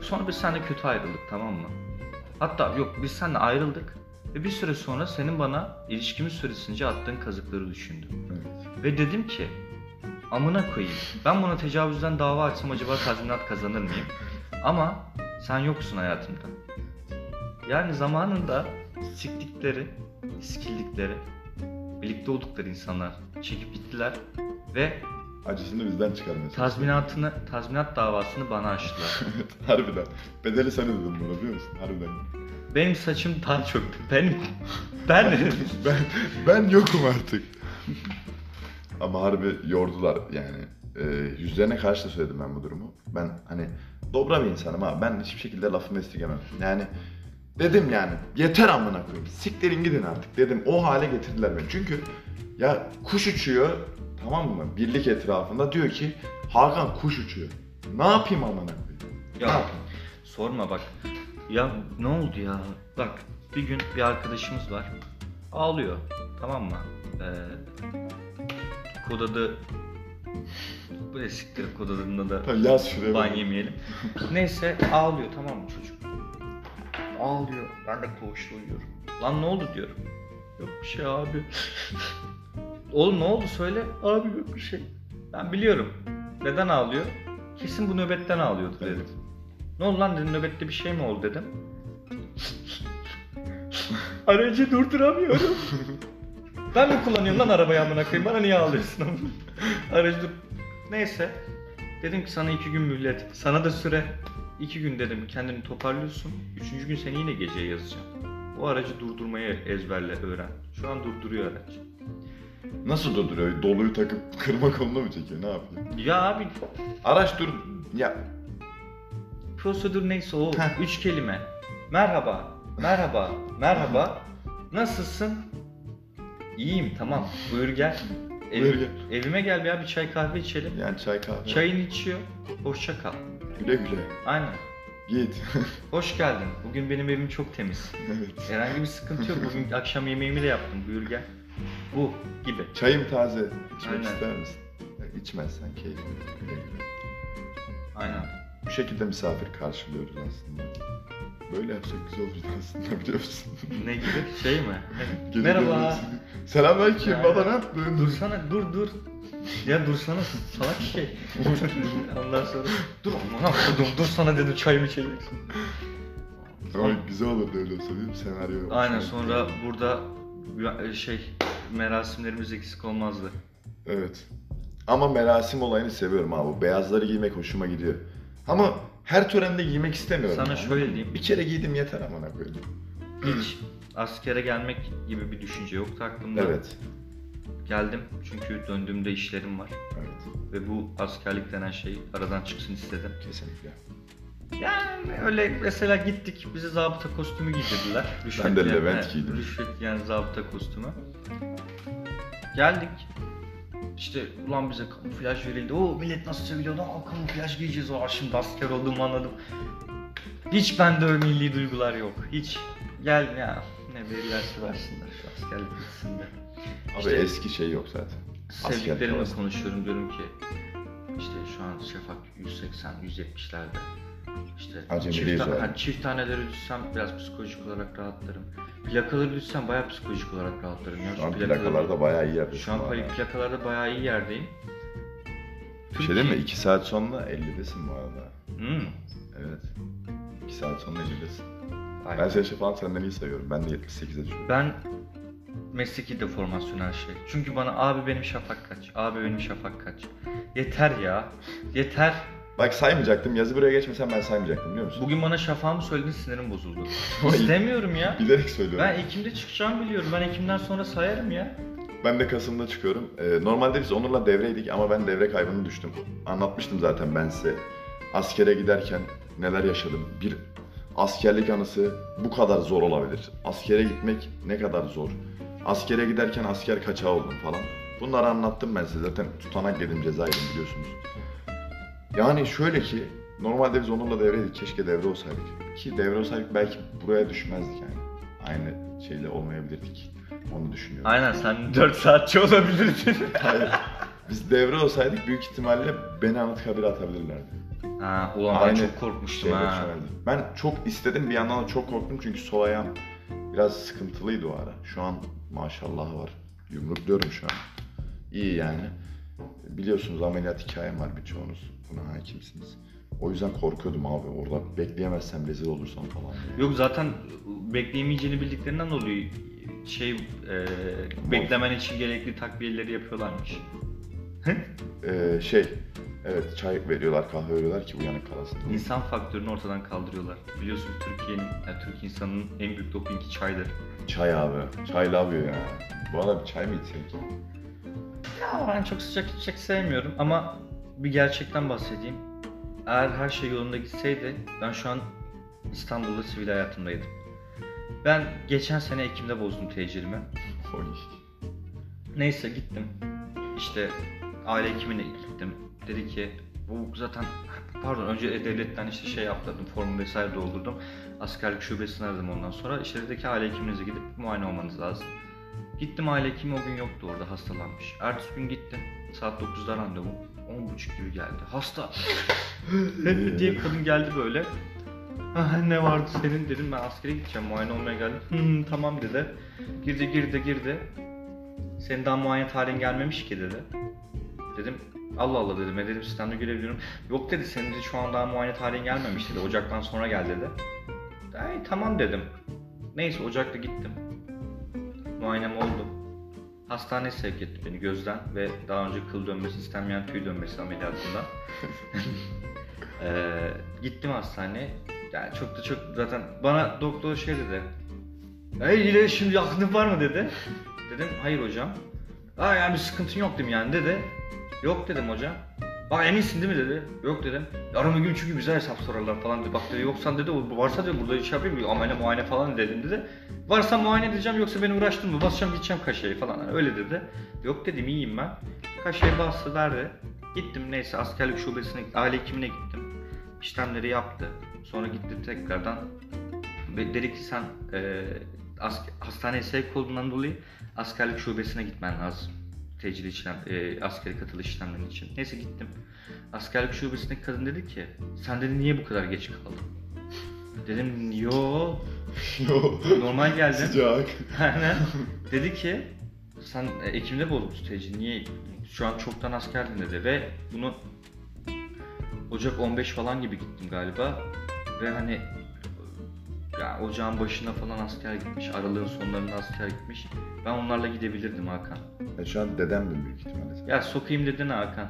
Speaker 2: Sonra biz seninle kötü ayrıldık tamam mı? Hatta yok biz seninle ayrıldık. Ve bir süre sonra senin bana ilişkimiz süresince attığın kazıkları düşündüm.
Speaker 1: Evet.
Speaker 2: Ve dedim ki amına koyayım. Ben buna tecavüzden dava açsam acaba tazminat kazanır mıyım? [laughs] Ama sen yoksun hayatımda. Yani zamanında siktikleri, sikildikleri, birlikte oldukları insanlar çekip gittiler ve
Speaker 1: Acısını bizden çıkarmaya
Speaker 2: tazminatını, tazminat davasını bana açtılar. [laughs]
Speaker 1: Harbiden. Bedeli sen ödedin bunu biliyor musun? Harbiden.
Speaker 2: Benim saçım daha çok. Benim ben [laughs]
Speaker 1: ben, ben yokum artık. Ama harbi yordular yani. Ee, yüzlerine karşı da söyledim ben bu durumu. Ben hani dobra bir insanım abi. Ben hiçbir şekilde lafımı esirgemem. Yani dedim yani yeter amına koyayım. Siktirin gidin artık dedim. O hale getirdiler beni. Çünkü ya kuş uçuyor tamam mı? Birlik etrafında diyor ki Hakan kuş uçuyor. Ne yapayım amına koyayım? Ne
Speaker 2: Ya
Speaker 1: yapayım?
Speaker 2: sorma bak. Ya ne oldu ya? Bak bir gün bir arkadaşımız var. Ağlıyor. Tamam mı? Ee, kod adı... Bu siktir kod adında da
Speaker 1: Tamam, yaz şuraya.
Speaker 2: ban yemeyelim. Neyse ağlıyor tamam mı çocuk? Ağlıyor. Ben de koğuşta uyuyorum. Lan ne oldu diyorum. Yok bir şey abi. [laughs] Oğlum ne oldu söyle. Abi yok bir şey. Ben biliyorum. Neden ağlıyor? Kesin bu nöbetten ağlıyordu dedim.
Speaker 1: Evet.
Speaker 2: Ne oldu lan dedim nöbette bir şey mi oldu dedim. [laughs] Aracı durduramıyorum. ben mi kullanıyorum lan arabayı amına koyayım? Bana niye ağlıyorsun? Aracı dur... Neyse. Dedim ki sana iki gün mühlet. Sana da süre. İki gün dedim kendini toparlıyorsun. Üçüncü gün seni yine geceye yazacağım. O aracı durdurmayı ezberle öğren. Şu an durduruyor araç.
Speaker 1: Nasıl durduruyor? Doluyu takıp [laughs] kırma koluna mı çekiyor? Ne yapıyor?
Speaker 2: Ya abi
Speaker 1: Araç dur... Ya
Speaker 2: prosedür neyse o
Speaker 1: Heh.
Speaker 2: üç kelime. Merhaba, merhaba, merhaba. Nasılsın? İyiyim tamam. Buyur gel. Ev-
Speaker 1: Buyur gel.
Speaker 2: Evime gel bir çay kahve içelim.
Speaker 1: yani çay kahve.
Speaker 2: Çayını içiyor. Hoşça kal.
Speaker 1: Güle güle.
Speaker 2: Aynen.
Speaker 1: Git. [laughs]
Speaker 2: Hoş geldin. Bugün benim evim çok temiz.
Speaker 1: evet.
Speaker 2: Herhangi bir sıkıntı yok. Bugün [laughs] akşam yemeğimi de yaptım. Buyur gel. Bu gibi.
Speaker 1: Çayım taze. İçmek
Speaker 2: Aynen.
Speaker 1: ister misin? İçmezsen keyifli. Güle güle.
Speaker 2: Aynen.
Speaker 1: Bu şekilde misafir karşılıyoruz aslında. Böyle yapsak güzel olurdu aslında [laughs] biliyor musun?
Speaker 2: Ne gibi? Şey mi? Merhaba.
Speaker 1: Selamünaleyküm
Speaker 2: Ya.
Speaker 1: baba ne yaptın?
Speaker 2: Dursana dur dur. Ya dursana salak şey. [laughs] Ondan sonra dur aman dur dur sana dedim çayımı içeceksin.
Speaker 1: Ama güzel olurdu öyle olsa değil mi? Senaryo.
Speaker 2: Aynen sonra burada bir- şey merasimlerimiz eksik olmazdı.
Speaker 1: Evet. Ama merasim olayını seviyorum abi. Beyazları giymek hoşuma gidiyor. Ama her törende giymek istemiyorum.
Speaker 2: Sana
Speaker 1: yani.
Speaker 2: şöyle diyeyim.
Speaker 1: Bir kere giydim yeter amına koyayım.
Speaker 2: Hiç askere gelmek gibi bir düşünce yoktu aklımda.
Speaker 1: Evet.
Speaker 2: Geldim çünkü döndüğümde işlerim var.
Speaker 1: Evet.
Speaker 2: Ve bu askerlik denen şey aradan çıksın istedim.
Speaker 1: Kesinlikle.
Speaker 2: Yani öyle mesela gittik bize zabıta kostümü giydirdiler.
Speaker 1: Ben de Levent giydim.
Speaker 2: Rüşvet yani zabıta kostümü. Geldik. İşte ulan bize kamuflaj verildi. O millet nasıl seviliyordu? Aa kamuflaj giyeceğiz. Aa şimdi asker olduğumu anladım. Hiç bende öyle milli duygular yok. Hiç. Gel ya ne verirlerse versinler şu askerlik bitsin de.
Speaker 1: Abi
Speaker 2: İşte-
Speaker 1: eski şey yok zaten.
Speaker 2: Sevdiklerimle konuşuyorum diyorum ki işte şu an Şafak 180 170'lerde işte
Speaker 1: Acemiliyiz
Speaker 2: çift, hani çift taneleri düşsem biraz psikolojik olarak rahatlarım. Plakaları düşsem bayağı psikolojik olarak rahatlarım. Ya.
Speaker 1: Şu an
Speaker 2: plakaları-
Speaker 1: plakalarda bayağı iyi yerdesin.
Speaker 2: Şu an
Speaker 1: arada.
Speaker 2: plakalarda bayağı iyi yerdeyim.
Speaker 1: Bir şey değil mi? 2 saat sonra 50'desin bu arada.
Speaker 2: Hmm.
Speaker 1: Evet. 2 saat sonra 50'desin.
Speaker 2: Vay
Speaker 1: Ben şey falan senden iyi sayıyorum. Ben de 78'e düşüyorum.
Speaker 2: Ben mesleki deformasyonel şey. Çünkü bana abi benim şafak kaç, abi benim şafak kaç. Yeter ya, yeter.
Speaker 1: Bak saymayacaktım. Yazı buraya geçmesen ben saymayacaktım biliyor musun?
Speaker 2: Bugün bana şafağımı söyledin sinirim bozuldu. [laughs] İstemiyorum ya.
Speaker 1: Bilerek söylüyorum.
Speaker 2: Ben Ekim'de çıkacağımı biliyorum. Ben Ekim'den sonra sayarım ya.
Speaker 1: Ben de Kasım'da çıkıyorum. Ee, normalde biz Onur'la devreydik ama ben devre kaybını düştüm. Anlatmıştım zaten ben size. Askere giderken neler yaşadım. Bir askerlik anısı bu kadar zor olabilir. Askere gitmek ne kadar zor. Askere giderken asker kaçağı oldum falan. Bunları anlattım ben size. Zaten tutanak yedim ceza yedim biliyorsunuz. Yani şöyle ki Normalde biz onunla devreydik. Keşke devre olsaydık. Ki devre olsaydık belki buraya düşmezdik yani. Aynı şeyle olmayabilirdik. Onu düşünüyorum.
Speaker 2: Aynen sen 4 saatçi olabilirdin. [laughs]
Speaker 1: Hayır. Biz devre olsaydık büyük ihtimalle beni Anıtkabir'e atabilirlerdi.
Speaker 2: ha, ulan ben
Speaker 1: Aynı
Speaker 2: çok korkmuştum
Speaker 1: Şeyle
Speaker 2: ha.
Speaker 1: Ben çok istedim bir yandan da çok korktum çünkü sol ayağım biraz sıkıntılıydı o ara. Şu an maşallah var. Yumrukluyorum şu an. İyi yani. Biliyorsunuz ameliyat hikayem var birçoğunuz. Buna hakimsiniz. O yüzden korkuyordum abi. Orada bekleyemezsem rezil olursam falan. diye.
Speaker 2: Yok zaten bekleyemeyeceğini bildiklerinden dolayı şey e, beklemen için gerekli takviyeleri yapıyorlarmış.
Speaker 1: Ee, şey, evet çay veriyorlar, kahve veriyorlar ki uyanık kalasın.
Speaker 2: İnsan faktörünü ortadan kaldırıyorlar. Biliyorsun Türkiye'nin, yani Türk insanının en büyük dopingi çaydır.
Speaker 1: Çay abi. Çay lavıyor ya. Bu arada bir çay mı içsek?
Speaker 2: Ya ben çok sıcak içecek sevmiyorum ama bir gerçekten bahsedeyim. Eğer her şey yolunda gitseydi ben şu an İstanbul'da sivil hayatımdaydım. Ben geçen sene Ekim'de bozdum tecilimi. Neyse gittim. İşte aile hekimine gittim. Dedi ki bu zaten pardon önce devletten işte şey yaptırdım formu vesaire doldurdum. Askerlik şubesini aradım ondan sonra. İşte dedi ki aile hekiminize gidip muayene olmanız lazım. Gittim aile hekimi o gün yoktu orada hastalanmış. Ertesi gün gittim. Saat 9'da randevu. 10.30 gibi geldi. Hasta. diye kadın geldi böyle. Ne vardı senin dedim ben askere gideceğim muayene olmaya geldim. Tamam dedi. Girdi girdi girdi. Senin daha muayene tarihin gelmemiş ki dedi. Dedim Allah Allah dedim dedim sistemde görebiliyorum. Yok dedi senin de şu an daha muayene tarihin gelmemiş dedi. Ocaktan sonra gel dedi. Ay tamam dedim. Neyse Ocak'ta gittim. Muayenem oldu. Hastaneye sevk etti beni gözden ve daha önce kıl dönmesi istenmeyen tüy dönmesi ameliyatından. [laughs] Ee, gittim hastaneye. Yani çok da çok zaten bana doktor şey dedi. Hey yine şimdi yakının var mı dedi. Dedim hayır hocam. Aa yani bir sıkıntın yok değil mi yani dedi. Yok dedim hocam. Bak eminsin değil mi dedi. Yok dedim. Yarın gün çünkü bize hesap sorarlar falan dedi. Bak dedi yoksan dedi varsa dedi burada iş yapayım amele muayene falan dedim dedi. Varsa muayene edeceğim yoksa beni uğraştırma basacağım gideceğim kaşeyi falan Yani öyle dedi. Yok dedim iyiyim ben. Kaşeyi bastı verdi. Gittim neyse askerlik şubesine aile hekimine gittim. İşlemleri yaptı. Sonra gitti tekrardan dedi ki sen e, ask- hastaneye sevk olduğundan dolayı askerlik şubesine gitmen lazım. Tecil işlem, e, askeri katılış işlemleri için. Neyse gittim. Askerlik şubesindeki kadın dedi ki sen dedi niye bu kadar geç kaldın? [laughs] Dedim yo [laughs]
Speaker 1: Yo.
Speaker 2: normal geldim.
Speaker 1: Sıcak. [laughs]
Speaker 2: Aynen. dedi ki sen e, Ekim'de bozmuşsun tecil niye şu an çoktan askerdin dedi ve bunu Ocak 15 falan gibi gittim galiba ve hani ya ocağın başına falan asker gitmiş, aralığın sonlarında asker gitmiş. Ben onlarla gidebilirdim Hakan.
Speaker 1: E şu an dedemdim büyük ihtimalle.
Speaker 2: Ya sokayım dedin Hakan.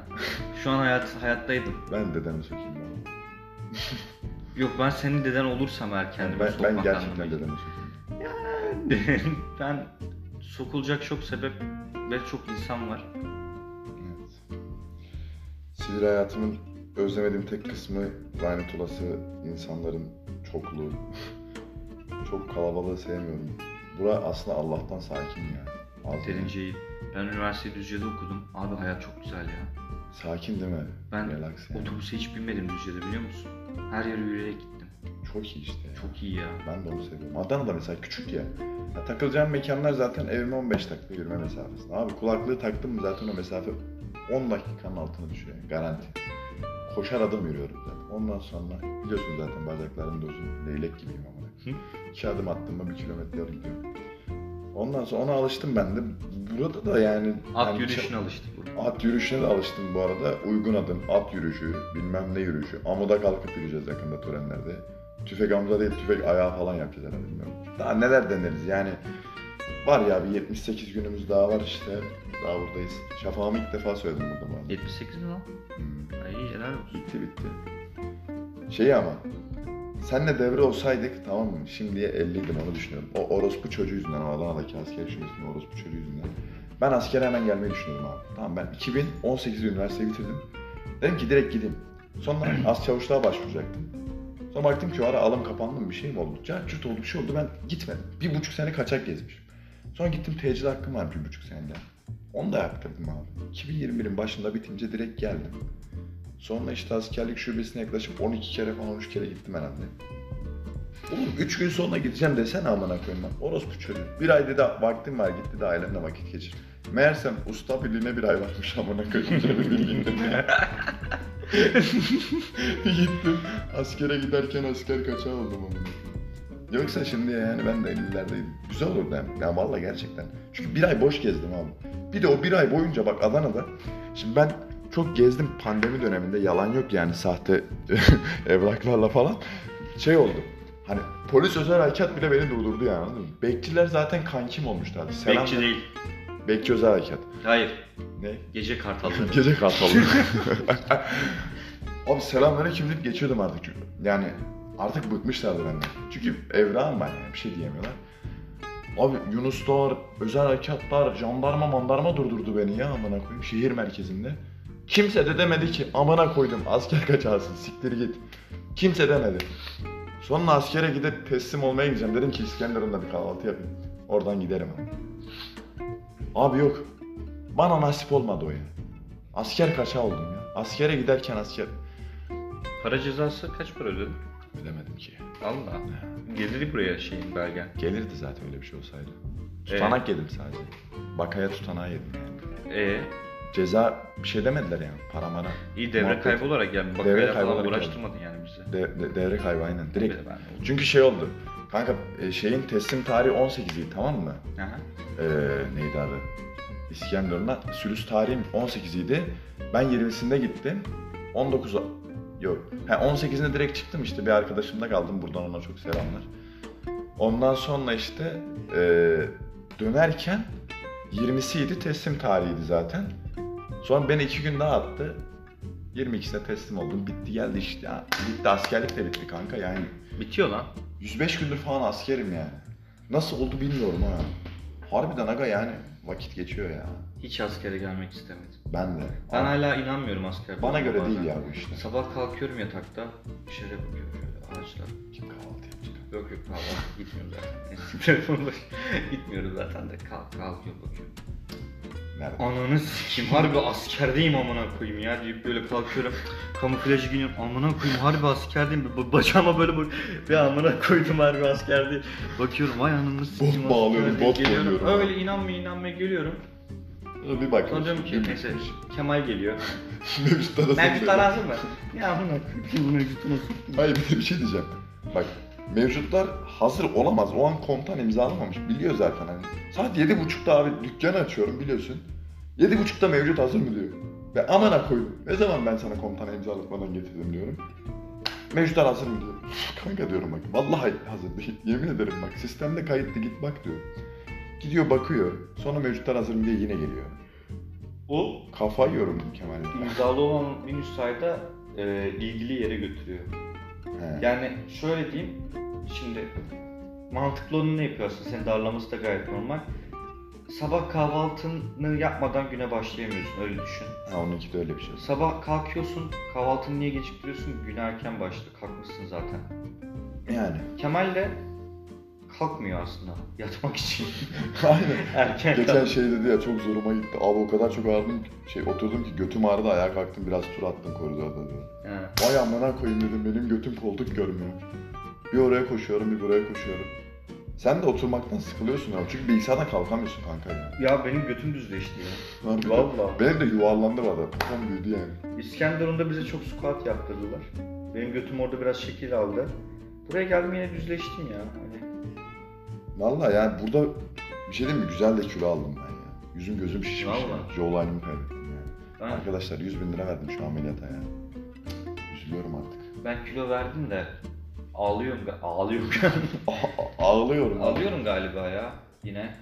Speaker 2: Şu an hayat hayattaydım.
Speaker 1: Ben dedemi sokayım ben. [laughs]
Speaker 2: Yok ben senin deden olursam eğer kendimi
Speaker 1: ben,
Speaker 2: sokmak
Speaker 1: ben gerçekten dedemi sokayım. [laughs]
Speaker 2: ben sokulacak çok sebep ve çok insan var.
Speaker 1: Evet. Sivil hayatımın özlemediğim tek kısmı lanet olası insanların çokluğu. Çok kalabalığı sevmiyorum. Bura aslında Allah'tan sakin ya. Az
Speaker 2: Derinceyi. Ben üniversiteyi Düzce'de okudum. Abi hayat çok güzel ya.
Speaker 1: Sakin değil mi?
Speaker 2: Ben
Speaker 1: Relax yani.
Speaker 2: otobüse hiç binmedim Düzce'de biliyor musun? Her yere yürüyerek gittim.
Speaker 1: Çok iyi işte ya.
Speaker 2: Çok iyi ya.
Speaker 1: Ben de onu seviyorum. Adana'da mesela küçük ya. ya takılacağım mekanlar zaten evime 15 dakika yürüme mesafesinde. Abi kulaklığı taktım mı zaten o mesafe 10 dakikanın altına düşüyor. yani, Garanti. Koşar adım yürüyorum zaten. Ondan sonra biliyorsun zaten bacaklarım da uzun. Leylek gibiyim ama.
Speaker 2: Hı?
Speaker 1: İki adım attım mı bir kilometre yol gidiyorum. Ondan sonra ona alıştım ben de. Burada da yani...
Speaker 2: At
Speaker 1: yani
Speaker 2: yürüyüşüne alıştık.
Speaker 1: At yürüyüşüne de alıştım bu arada. Uygun adım, at yürüyüşü, bilmem ne yürüyüşü. Amuda kalkıp yürüyeceğiz yakında törenlerde. Tüfek amuda değil, tüfek ayağı falan yapacağız herhalde bilmiyorum. Daha neler deneriz yani. Var ya bir 78 günümüz daha var işte. Daha buradayız. Şafağımı ilk defa söyledim burada bana.
Speaker 2: 78 mi lan?
Speaker 1: Hmm.
Speaker 2: Ay helal olsun.
Speaker 1: Bitti bitti. Şey ama senle devre olsaydık tamam mı? Şimdiye 50'ydim onu düşünüyorum. O orospu çocuğu yüzünden, o Adana'daki askeri şubesinin orospu çocuğu yüzünden. Ben askere hemen gelmeyi düşünüyorum abi. Tamam ben 2018'de üniversiteyi bitirdim. Dedim ki direkt gideyim. Sonra [clears throat] az çavuşluğa başvuracaktım. Sonra baktım ki o ara alım kapandı mı bir şey mi oldu? Cahçurt oldu bir şey oldu ben gitmedim. Bir buçuk sene kaçak gezmişim. Sonra gittim tecil hakkım var bir buçuk senede. Onu da yaptırdım abi. 2021'in başında bitince direkt geldim. Sonra işte askerlik şubesine yaklaşık 12 kere falan 13 kere gittim herhalde. Oğlum 3 gün sonra gideceğim desene amına koyayım bak. Orospu çocuğu. Bir ay dedi vaktim var gitti de ailemle vakit geçir. Meğersem usta birliğine bir ay varmış amına koyayım. [laughs] [laughs] Gittim. Askere giderken asker kaçağı oldum amına. Yoksa şimdi yani ben de 50'lerdeydim. Güzel olurdu hem. Ya valla gerçekten. Çünkü bir ay boş gezdim abi. Bir de o bir ay boyunca bak Adana'da. Şimdi ben çok gezdim pandemi döneminde. Yalan yok yani sahte [laughs] evraklarla falan. Şey oldu. Hani polis özel harekat bile beni durdurdu yani anladın mı? Bekçiler zaten kankim olmuşlardı. Selam
Speaker 2: Bekçi değil.
Speaker 1: Bekçi özel harekat.
Speaker 2: Hayır.
Speaker 1: Ne?
Speaker 2: Gece kartalları. [laughs]
Speaker 1: Gece kartalı. [laughs] Abi selamünaleyküm deyip geçiyordum artık. Yani artık bıkmışlardı benden. Çünkü evrağım ben yani bir şey diyemiyorlar. Abi Yunuslar, özel harekatlar, jandarma mandarma durdurdu beni ya amına koyayım şehir merkezinde. Kimse de demedi ki amına koydum asker kaçarsın siktir git. Kimse demedi. Sonra askere gidip teslim olmaya gideceğim. Dedim ki İskenderun'da bir kahvaltı yapayım. Oradan giderim abi. Abi yok. Bana nasip olmadı o ya. Asker kaça oldum ya. Askere giderken asker...
Speaker 2: Para cezası kaç para ödedin?
Speaker 1: Ödemedim ki.
Speaker 2: Allah. Gelir buraya şeyin belgen.
Speaker 1: Gelirdi zaten öyle bir şey olsaydı.
Speaker 2: Ee?
Speaker 1: Tutanak yedim sadece. Bakaya tutanağı yedim yani.
Speaker 2: Ee,
Speaker 1: Ceza bir şey demediler yani para mara.
Speaker 2: iyi devre
Speaker 1: Muhabbet.
Speaker 2: kaybolarak yani
Speaker 1: Devre
Speaker 2: bakayla falan uğraştırmadın yani bizi.
Speaker 1: De, de- devre kaybı aynen direkt.
Speaker 2: Ben,
Speaker 1: Çünkü şey oldu. Kanka e, şeyin teslim tarihi 18'ydi tamam mı?
Speaker 2: Aha.
Speaker 1: Ee, neydi adı? İskenderun'a sürüs tarihim 18'ydi. Ben 20'sinde gittim. 19 yok. Ha 18'inde direkt çıktım işte bir arkadaşımda kaldım. Buradan ona çok selamlar. Ondan sonra işte e, dönerken 20'siydi teslim tarihiydi zaten. Sonra beni iki gün daha attı. 22'sine teslim oldum. Bitti geldi işte. Ya, bitti askerlik de bitti kanka yani.
Speaker 2: Bitiyor lan.
Speaker 1: 105 gündür falan askerim yani. Nasıl oldu bilmiyorum ha. Harbiden aga yani vakit geçiyor ya.
Speaker 2: Hiç askere gelmek istemedim.
Speaker 1: Ben de.
Speaker 2: Ben
Speaker 1: Ama
Speaker 2: hala inanmıyorum asker.
Speaker 1: bana göre
Speaker 2: bazen.
Speaker 1: değil ya bu işte.
Speaker 2: Sabah kalkıyorum yatakta, dışarıya bakıyorum şöyle ağaçlar.
Speaker 1: Kim kahvaltı yapacak?
Speaker 2: Yok yok kahvaltı gitmiyorum zaten. [laughs] Boş. [laughs] Gitmiyorum zaten de kalk kalkıyorum bakıyorum.
Speaker 1: Nerede?
Speaker 2: Ananı sikeyim harbi askerdeyim amına koyayım ya deyip böyle kalkıyorum. Kamuflaj giyiniyorum amına koyayım harbi askerdeyim. Ba- Bacağıma böyle bak bir amına koydum harbi askerdeyim. Bakıyorum vay ananı sikeyim.
Speaker 1: Bot bağlıyorum, bot koyuyorum.
Speaker 2: Öyle inanmaya inanmaya geliyorum.
Speaker 1: Bir bak.
Speaker 2: Sonra diyorum ki neyse Kemal geliyor.
Speaker 1: Mevcut
Speaker 2: lazım mı? Ya amına koyayım mevcut nasıl?
Speaker 1: Hayır bir şey diyeceğim. Bak mevcutlar hazır olamaz. O an komutan imzalamamış. Biliyor zaten hani. Saat yedi buçukta abi dükkanı açıyorum biliyorsun. Yedi buçukta mevcut hazır mı diyor. Ve amana koydum. Ne zaman ben sana komutana imzalatmadan getirdim diyorum. Mevcutlar hazır mı diyor. [laughs] Kanka diyorum bak. Vallahi hazır değil. [laughs] Yemin ederim bak. Sistemde kayıtlı git bak diyor. Gidiyor bakıyor. Sonra mevcutlar hazır mı diye yine geliyor.
Speaker 2: O
Speaker 1: Kafa yiyorum Kemal'le.
Speaker 2: imzalı olan minüs sayda e, ilgili yere götürüyor.
Speaker 1: He.
Speaker 2: Yani şöyle diyeyim, şimdi mantıklı onu ne yapıyorsun? Senin darlaması da gayet normal. Sabah kahvaltını yapmadan güne başlayamıyorsun, öyle düşün.
Speaker 1: Ha onunki de öyle bir şey.
Speaker 2: Sabah kalkıyorsun, kahvaltını niye geciktiriyorsun? Güne erken başladı, kalkmışsın zaten.
Speaker 1: Yani.
Speaker 2: Kemal de kalkmıyor aslında, yatmak için. [laughs]
Speaker 1: Aynen.
Speaker 2: erken
Speaker 1: Geçen
Speaker 2: kalk-
Speaker 1: şey dedi ya çok zoruma gitti. Abi o kadar çok ağrıdım ki şey oturdum ki götüm ağrıdı ayağa kalktım biraz tur attım koridorda diyor.
Speaker 2: He.
Speaker 1: Vay amına koyayım dedim benim götüm koltuk görmüyor. Bir oraya koşuyorum bir buraya koşuyorum. Sen de oturmaktan sıkılıyorsun ya. Çünkü bilgisayardan kalkamıyorsun kanka ya.
Speaker 2: Ya benim götüm düzleşti ya. Vallahi.
Speaker 1: Benim de yuvarlandı valla. Kafam büyüdü yani.
Speaker 2: İskenderun'da bize çok squat yaptırdılar. Benim götüm orada biraz şekil aldı. Buraya geldim yine düzleştim ya. Hani
Speaker 1: Valla yani burada bir şey diyeyim mi? Güzel de kilo aldım ben ya. Yüzüm gözüm şişmiş.
Speaker 2: Vallahi.
Speaker 1: ya. Jawline'ımı kaybettim yani.
Speaker 2: ben,
Speaker 1: Arkadaşlar 100 bin lira verdim şu ameliyata ya. Üzülüyorum artık.
Speaker 2: ben kilo verdim de ağlıyorum ağlıyorum.
Speaker 1: A- [laughs] ağlıyorum.
Speaker 2: ağlıyorum galiba ya yine.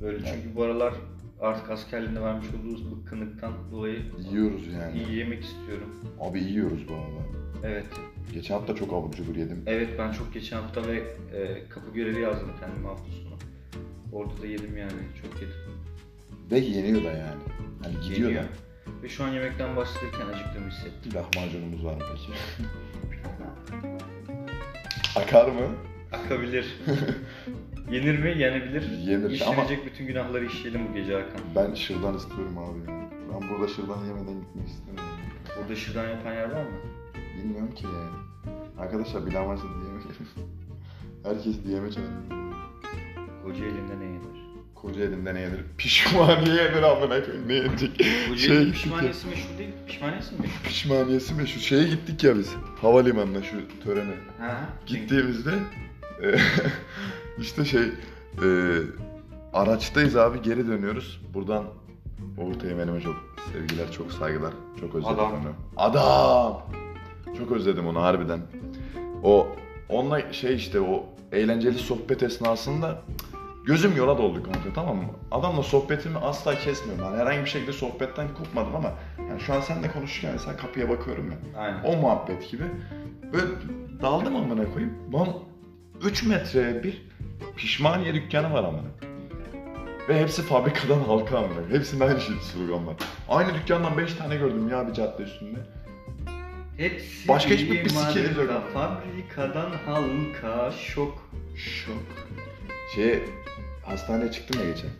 Speaker 2: Böyle çünkü bu aralar artık askerliğinde vermiş olduğumuz bıkkınlıktan dolayı
Speaker 1: Yiyoruz yani.
Speaker 2: iyi yemek istiyorum.
Speaker 1: Abi yiyoruz bu arada.
Speaker 2: Evet.
Speaker 1: Geçen hafta çok abur cubur yedim.
Speaker 2: Evet ben çok geçen hafta ve e, kapı görevi yazdım kendime hafta sonu. Orada da yedim yani çok yedim.
Speaker 1: Ve yeniyor da yani. Hani gidiyor
Speaker 2: Yeniyor.
Speaker 1: da.
Speaker 2: Ve şu an yemekten başlarken acıktığımı hissettim.
Speaker 1: Lahmacunumuz var mı peki? [laughs] Akar mı?
Speaker 2: Akabilir. [laughs] Yenir mi? Yenebilir.
Speaker 1: Yenir
Speaker 2: İşlenecek bütün günahları işleyelim bu gece Hakan.
Speaker 1: Ben şırdan istiyorum abi. Ben burada şırdan yemeden gitmek istemiyorum.
Speaker 2: Burada şırdan yapan yer var mı?
Speaker 1: Bilmiyorum ki yani. Arkadaşlar bir lahmacun [laughs] diyemeyelim. Herkes diyemeç
Speaker 2: Koca elinde ne yenir?
Speaker 1: Koca elinde ne yenir? Pişmaniye yenir amına koyayım. Ne yenecek?
Speaker 2: Koca elin
Speaker 1: gittik ya.
Speaker 2: pişmaniyesi meşhur değil. Pişmaniyesi mi meşhur?
Speaker 1: Pişmaniyesi mi? Şu şeye gittik ya biz. Havalimanına şu törene.
Speaker 2: Ha.
Speaker 1: Gittiğimizde e, [laughs] işte şey e, araçtayız abi geri dönüyoruz. Buradan Uğur Teğmen'ime çok sevgiler, çok saygılar. Çok özledim
Speaker 2: Adam.
Speaker 1: onu. Adam! Çok özledim onu harbiden. O onunla şey işte o eğlenceli sohbet esnasında gözüm yola doldu kanka tamam mı? Adamla sohbetimi asla kesmiyorum. Yani herhangi bir şekilde sohbetten kopmadım ama yani şu an seninle konuşurken mesela kapıya bakıyorum ya.
Speaker 2: Aynen.
Speaker 1: O muhabbet gibi. Böyle daldım amına koyayım. Lan 3 metreye bir pişmaniye dükkanı var amına. Ve hepsi fabrikadan halka amına. Hepsinin aynı şey slogan var. Aynı dükkandan 5 tane gördüm ya bir cadde üstünde.
Speaker 2: Hepsi
Speaker 1: Başka hiçbir
Speaker 2: bir
Speaker 1: bisiklet yok.
Speaker 2: Fabrikadan halka şok.
Speaker 1: Şok. Şeye hastaneye çıktım ya geçen.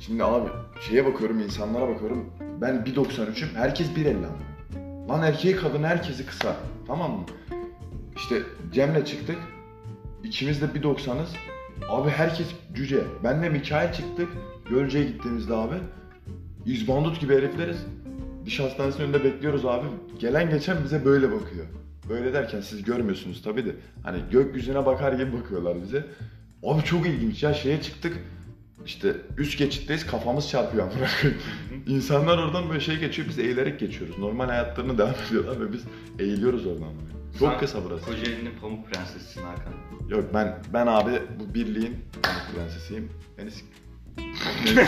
Speaker 1: Şimdi abi şeye bakıyorum insanlara bakıyorum. Ben 1.93'üm herkes 1.50 ama. Lan erkeği kadını herkesi kısa. Tamam mı? İşte Cem'le çıktık. İkimiz de 1.90'ız. Abi herkes cüce. Benle Mikail çıktık. Gölce'ye gittiğimizde abi. İzbandut gibi herifleriz. Diş hastanesinin önünde bekliyoruz abi. Gelen geçen bize böyle bakıyor. Böyle derken siz görmüyorsunuz tabii de. Hani gökyüzüne bakar gibi bakıyorlar bize. Abi çok ilginç ya şeye çıktık. İşte üst geçitteyiz kafamız çarpıyor amına. İnsanlar oradan böyle şey geçiyor biz eğilerek geçiyoruz. Normal hayatlarını devam ediyorlar ve biz eğiliyoruz oradan böyle. Çok
Speaker 2: Sen
Speaker 1: kısa burası.
Speaker 2: Kocaeli'nin pamuk prensesisin Hakan.
Speaker 1: Yok ben ben abi bu birliğin pamuk prensesiyim. Beni sik- [laughs]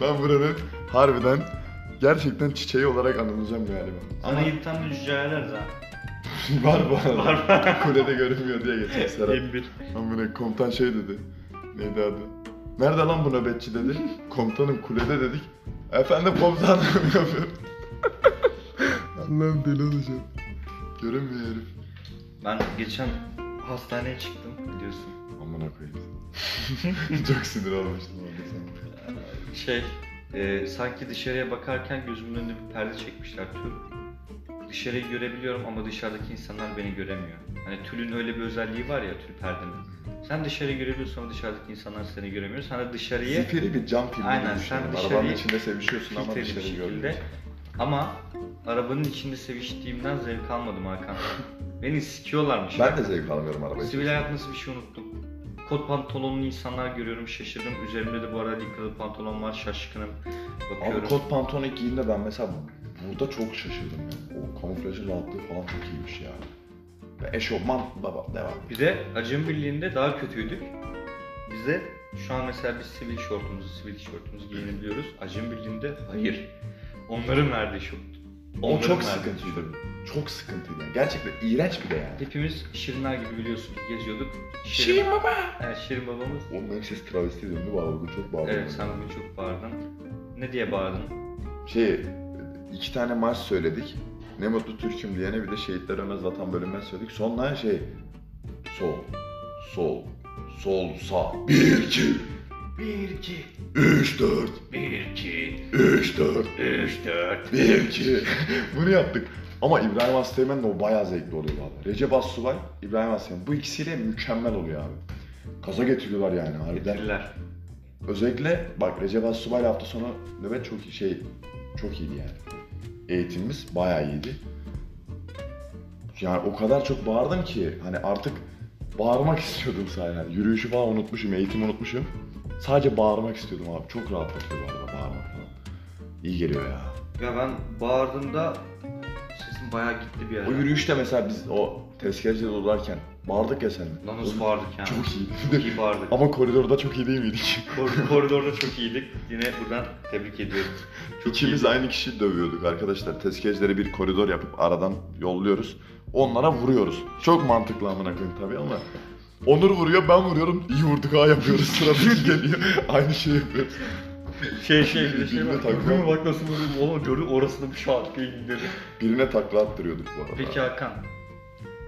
Speaker 1: ben buranın harbiden gerçekten çiçeği olarak anılacağım galiba. Ama
Speaker 2: 7 tane cüce ayarlarız ha.
Speaker 1: var [laughs] bu arada.
Speaker 2: Var var. [laughs]
Speaker 1: Kulede görünmüyor diye geçen Serap.
Speaker 2: M1.
Speaker 1: Amına komutan şey dedi. Neydi adı? Nerede lan bu nöbetçi dedi. [laughs] Komutanım kulede dedik. Efendim komutanım yapıyor. Allah'ım deli olacağım. Görünmüyor herif.
Speaker 2: Ben geçen hastaneye çıktım biliyorsun.
Speaker 1: Amına koyayım. Çok sinir olmuştum orada sen.
Speaker 2: Şey, e, sanki dışarıya bakarken gözümün önünde bir perde çekmişler tül. Dışarıyı görebiliyorum ama dışarıdaki insanlar beni göremiyor. Hani tülün öyle bir özelliği var ya tül perdenin. Sen dışarıyı görebiliyorsun ama dışarıdaki insanlar seni göremiyor. Sen de dışarıyı
Speaker 1: Zifiri bir cam filmi
Speaker 2: Aynen,
Speaker 1: gibi
Speaker 2: sen dışarıyı
Speaker 1: Arabanın içinde sevişiyorsun ama dışarıyı görmüyorsun.
Speaker 2: ama arabanın içinde seviştiğimden zevk almadım Hakan. [laughs] Beni sikiyorlarmış.
Speaker 1: Ben de zevk almıyorum arabayı.
Speaker 2: Sivil hayat nasıl bir şey unuttum. Kot pantolonlu insanlar görüyorum şaşırdım. Üzerimde de bu arada dikkalı pantolon var şaşkınım. Bakıyorum.
Speaker 1: Abi kot pantolon ilk giydiğimde ben mesela burada çok şaşırdım. O kamuflajın rahatlığı falan çok iyiymiş ya. Ve eşofman baba devam.
Speaker 2: Bir de Acım Birliği'nde daha kötüydük. Bize şu an mesela biz sivil şortumuzu, sivil tişörtümüzü giyinebiliyoruz. Acım Birliği'nde hayır. Onların verdiği şort.
Speaker 1: O çok sıkıntıydı. Çok sıkıntıydı yani. Gerçekten iğrenç bir de yani.
Speaker 2: Hepimiz şirinler gibi biliyorsun geziyorduk.
Speaker 1: Şirin baba.
Speaker 2: Evet, şirin babamız.
Speaker 1: Oğlum benim ses travesti döndü. Bugün çok bağırdım.
Speaker 2: Evet sen bugün çok bağırdın. Ne diye bağırdın?
Speaker 1: Şey, iki tane marş söyledik. Ne mutlu Türk'üm diyene bir de şehitler ölmez vatan bölünmez söyledik. Sonra şey, sol, sol, sol, sağ. Bir, iki,
Speaker 2: 1 2
Speaker 1: üç, dört,
Speaker 2: 1 2
Speaker 1: üç, dört,
Speaker 2: 3 4
Speaker 1: bir, iki. [laughs] Bunu yaptık. Ama İbrahim Asteğmen'le o bayağı zevkli oluyor abi. Recep Assubay, İbrahim Asteğmen. Bu ikisiyle mükemmel oluyor abi. Kaza getiriyorlar yani harbiden.
Speaker 2: Getirirler.
Speaker 1: Özellikle bak Recep Asubay hafta sonu nöbet çok iyi şey çok iyiydi yani. Eğitimimiz bayağı iyiydi. Yani o kadar çok bağırdım ki hani artık bağırmak [laughs] istiyordum sadece. Yani yürüyüşü falan unutmuşum, eğitimi unutmuşum. Sadece bağırmak istiyordum abi. Çok rahatlatıyor bu arada bağırmak falan. İyi geliyor ya.
Speaker 2: Ya ben bağırdığımda sesim bayağı gitti bir ara.
Speaker 1: O yürüyüşte mesela biz o tezkerecide dolarken bağırdık ya seninle.
Speaker 2: Lan nasıl bağırdık yani?
Speaker 1: Çok iyiydi.
Speaker 2: Çok iyi bağırdık.
Speaker 1: Ama koridorda çok iyi değil miydik? [laughs]
Speaker 2: Kor- koridorda çok iyiydik. Yine buradan tebrik ediyorum. Çok
Speaker 1: İkimiz
Speaker 2: iyiydi.
Speaker 1: aynı kişiyi dövüyorduk arkadaşlar. Tezkercilere bir koridor yapıp aradan yolluyoruz. Onlara vuruyoruz. Çok mantıklı amına koyayım tabii ama. Onur vuruyor, ben vuruyorum. İyi vurduk ha yapıyoruz. [laughs] Sıradaki geliyor. Aynı şey yapıyoruz.
Speaker 2: Şey şey bir de şey
Speaker 1: Birbirine
Speaker 2: var.
Speaker 1: takma.
Speaker 2: Bugün bak nasıl vuruyorum. Oğlum görü orasını bir şart dedi.
Speaker 1: Birine takla attırıyorduk bu arada.
Speaker 2: Peki Hakan.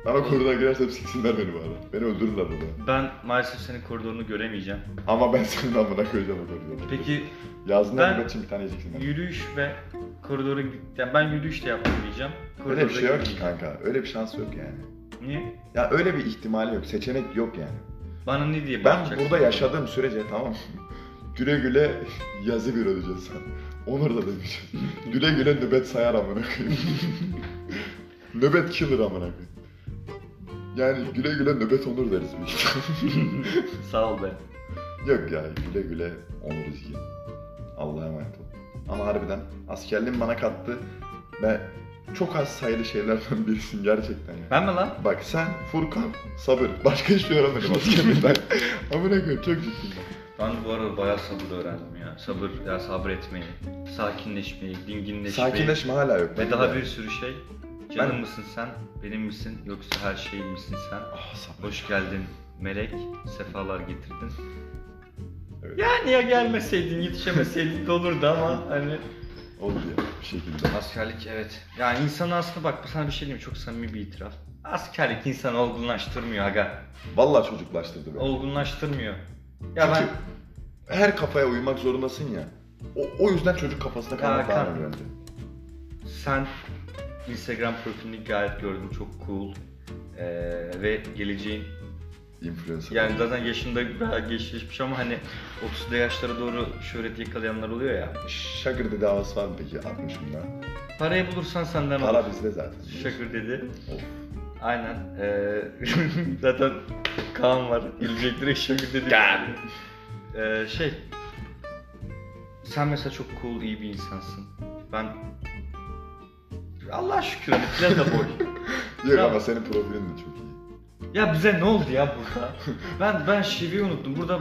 Speaker 1: O koridora girersem siksinler beni bu arada. Beni öldürürler burada.
Speaker 2: Ben maalesef senin koridorunu göremeyeceğim.
Speaker 1: Ama ben senin amına koyacağım o koridoru.
Speaker 2: Peki
Speaker 1: Yazdığında
Speaker 2: Ben-
Speaker 1: için bir tane yiyeceksin.
Speaker 2: yürüyüş ve koridoru yani ben yürüyüş de yapmayacağım.
Speaker 1: Öyle bir şey yok ki kanka. Öyle bir şans yok yani.
Speaker 2: Niye?
Speaker 1: Ya öyle bir ihtimali yok. Seçenek yok yani.
Speaker 2: Bana ne diye
Speaker 1: Ben
Speaker 2: bakacaksın?
Speaker 1: burada yaşadığım sürece tamam mı? [laughs] Güle güle [laughs] yazı bir öleceğiz sen. Onur da demiş. [laughs] güle güle nöbet sayar amına koyayım. nöbet killer amına koyayım. Yani güle güle nöbet onur deriz büyük ihtimalle.
Speaker 2: Sağ ol be.
Speaker 1: Yok ya güle güle onur izgi. Allah'a emanet ol. Ama harbiden askerliğin bana kattı ve çok az sayılı şeylerden [laughs] birisin gerçekten ya.
Speaker 2: Ben mi lan?
Speaker 1: Bak sen, Furkan, sabır. Başka hiçbir şey öğrenmedim askerlikten. Amına koyayım çok ciddiyim.
Speaker 2: Ben bu arada bayağı sabır öğrendim ya. Sabır, ya sabretmeyi, sakinleşmeyi, dinginleşmeyi.
Speaker 1: Sakinleşme hala yok.
Speaker 2: Ve daha
Speaker 1: de.
Speaker 2: bir sürü şey. Canım
Speaker 1: Ben-
Speaker 2: mısın sen, benim misin yoksa her şeyim misin sen?
Speaker 1: Ah sabır.
Speaker 2: Hoş geldin melek, sefalar getirdin.
Speaker 1: Evet.
Speaker 2: Yani ya gelmeseydin, yetişemeseydin de olurdu ama hani...
Speaker 1: Oldu ya bir şekilde.
Speaker 2: Askerlik evet. Yani insanı aslında bak sana bir şey diyeyim çok samimi bir itiraf. Askerlik insanı olgunlaştırmıyor aga.
Speaker 1: Vallahi çocuklaştırdı beni.
Speaker 2: Olgunlaştırmıyor. Ya ben
Speaker 1: Çünkü her kafaya uymak zorundasın ya. O, o yüzden çocuk kafasına kalmak daha önemli.
Speaker 2: sen Instagram profilini gayet gördüm çok cool. Ee, ve geleceğin
Speaker 1: Influencer.
Speaker 2: yani zaten yaşında bayağı geçmiş ama hani 30'da yaşlara doğru şöhret yakalayanlar oluyor ya.
Speaker 1: Şakır dedi havası var mı peki 60'ında?
Speaker 2: Parayı bulursan senden
Speaker 1: Para
Speaker 2: olur.
Speaker 1: bizde zaten.
Speaker 2: Şakır dedi.
Speaker 1: Of.
Speaker 2: Aynen. Ee, [laughs] zaten Kaan var. Gelecek direkt şakır dedi. Ee, şey. Sen mesela çok cool, iyi bir insansın. Ben Allah şükür hani plaza boy. [laughs]
Speaker 1: Yok ama senin profilin de çok iyi.
Speaker 2: Ya bize ne oldu ya burada? [laughs] Ben ben şiveyi unuttum. Burada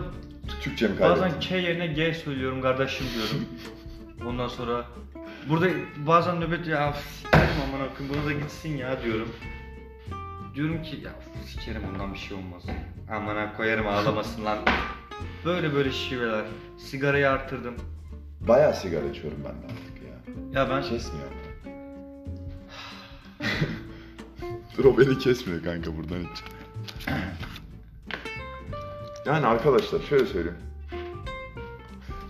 Speaker 1: Türkçe mi kaybettin?
Speaker 2: bazen K yerine G söylüyorum kardeşim diyorum. [laughs] Ondan sonra burada bazen nöbet ya "Üf, sikerim aman akım bunu da gitsin ya diyorum. Diyorum ki ya sikerim bundan bir şey olmaz. Aman koyarım ağlamasın lan. [laughs] Böyle böyle şiveler. Sigarayı artırdım.
Speaker 1: Bayağı sigara içiyorum ben de artık ya.
Speaker 2: Ya ben
Speaker 1: Kesmiyor. Dur o beni kesmiyor kanka buradan hiç. [clears throat] Yani arkadaşlar şöyle söyleyeyim.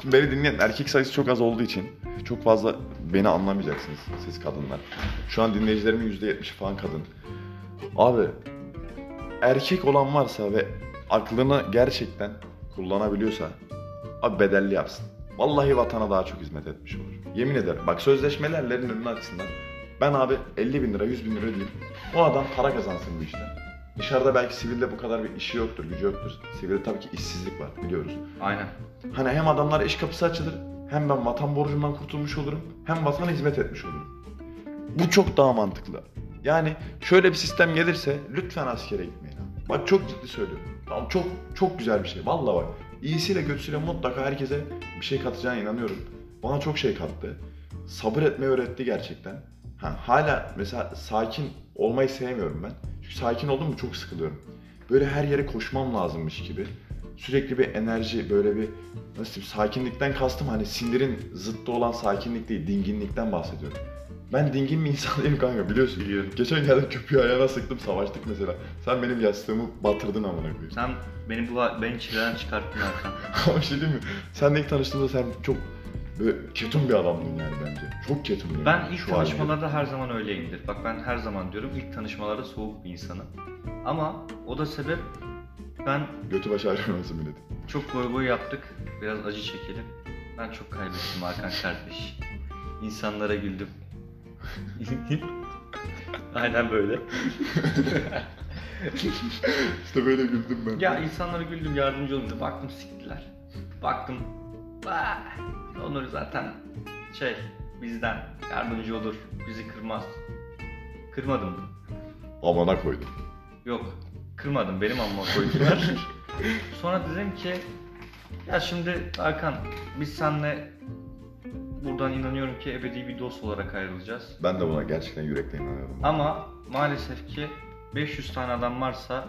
Speaker 1: Şimdi beni dinleyen erkek sayısı çok az olduğu için çok fazla beni anlamayacaksınız siz kadınlar. Şu an dinleyicilerimin %70'i falan kadın. Abi erkek olan varsa ve aklını gerçekten kullanabiliyorsa abi bedelli yapsın. Vallahi vatana daha çok hizmet etmiş olur. Yemin ederim. Bak sözleşmelerlerin önünü açsınlar. Ben abi 50 bin lira 100 bin lira ödeyeyim. O adam para kazansın bu işten. Dışarıda belki sivilde bu kadar bir işi yoktur, gücü yoktur. Sivilde tabii ki işsizlik var biliyoruz.
Speaker 2: aynen.
Speaker 1: Hani hem adamlara iş kapısı açılır, hem ben vatan borcumdan kurtulmuş olurum, hem vatana hizmet etmiş olurum. Bu çok daha mantıklı. Yani şöyle bir sistem gelirse lütfen askere gitmeyin abi. Bak çok ciddi söylüyorum. Tamam çok çok güzel bir şey. Vallahi bak. İyisiyle kötüsüyle mutlaka herkese bir şey katacağına inanıyorum. Bana çok şey kattı. Sabır etmeyi öğretti gerçekten. Ha, hala mesela sakin olmayı sevmiyorum ben. Sakin oldum mu çok sıkılıyorum. Böyle her yere koşmam lazımmış gibi. Sürekli bir enerji böyle bir nasıl diyeyim sakinlikten kastım hani sinirin zıttı olan sakinlik değil dinginlikten bahsediyorum. Ben dingin bir insan [laughs] değilim kanka biliyorsun.
Speaker 2: Biliyorum.
Speaker 1: Geçen geldim köpüğü ayağına sıktım savaştık mesela. Sen benim yastığımı batırdın amına koyayım.
Speaker 2: Sen beni bu beni çileden çıkarttın Hakan. [laughs]
Speaker 1: Ama bir şey değil mi? Senle ilk tanıştığımda sen çok böyle ketum bir adamdın yani bence. Çok ketum yani.
Speaker 2: Ben ilk
Speaker 1: şu haline.
Speaker 2: tanışmalarda her zaman öyleyimdir. Bak ben her zaman diyorum ilk tanışmalarda soğuk bir insanım. Ama o da sebep ben
Speaker 1: Götü başı ayrılması milletin.
Speaker 2: çok boy boy yaptık. Biraz acı çekelim. Ben çok kaybettim Hakan kardeş. İnsanlara güldüm. [laughs] Aynen böyle. [laughs]
Speaker 1: İşte böyle güldüm ben.
Speaker 2: Ya insanlara güldüm, yardımcı oldum. Baktım siktiler. Baktım. "Ah, Onur zaten şey bizden yardımcı olur, bizi kırmaz. Kırmadım.
Speaker 1: Amana koydum.
Speaker 2: Yok, kırmadım. Benim amma koydular. [laughs] Sonra dedim ki ya şimdi Hakan biz seninle buradan inanıyorum ki ebedi bir dost olarak ayrılacağız.
Speaker 1: Ben de buna gerçekten yürekten inanıyorum.
Speaker 2: Ama maalesef ki 500 tane adam varsa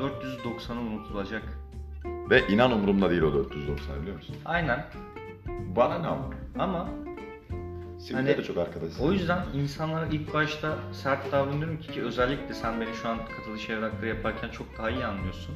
Speaker 2: 490'ı unutulacak.
Speaker 1: Ve inan umurumda değil o 490 biliyor musun?
Speaker 2: Aynen
Speaker 1: Bana ne ama?
Speaker 2: ama
Speaker 1: Sivilde
Speaker 2: Hani
Speaker 1: de çok arkadaş.
Speaker 2: O yüzden insanlara ilk başta sert davranıyorum ki, ki özellikle sen beni şu an katılış evrakları yaparken çok daha iyi anlıyorsun.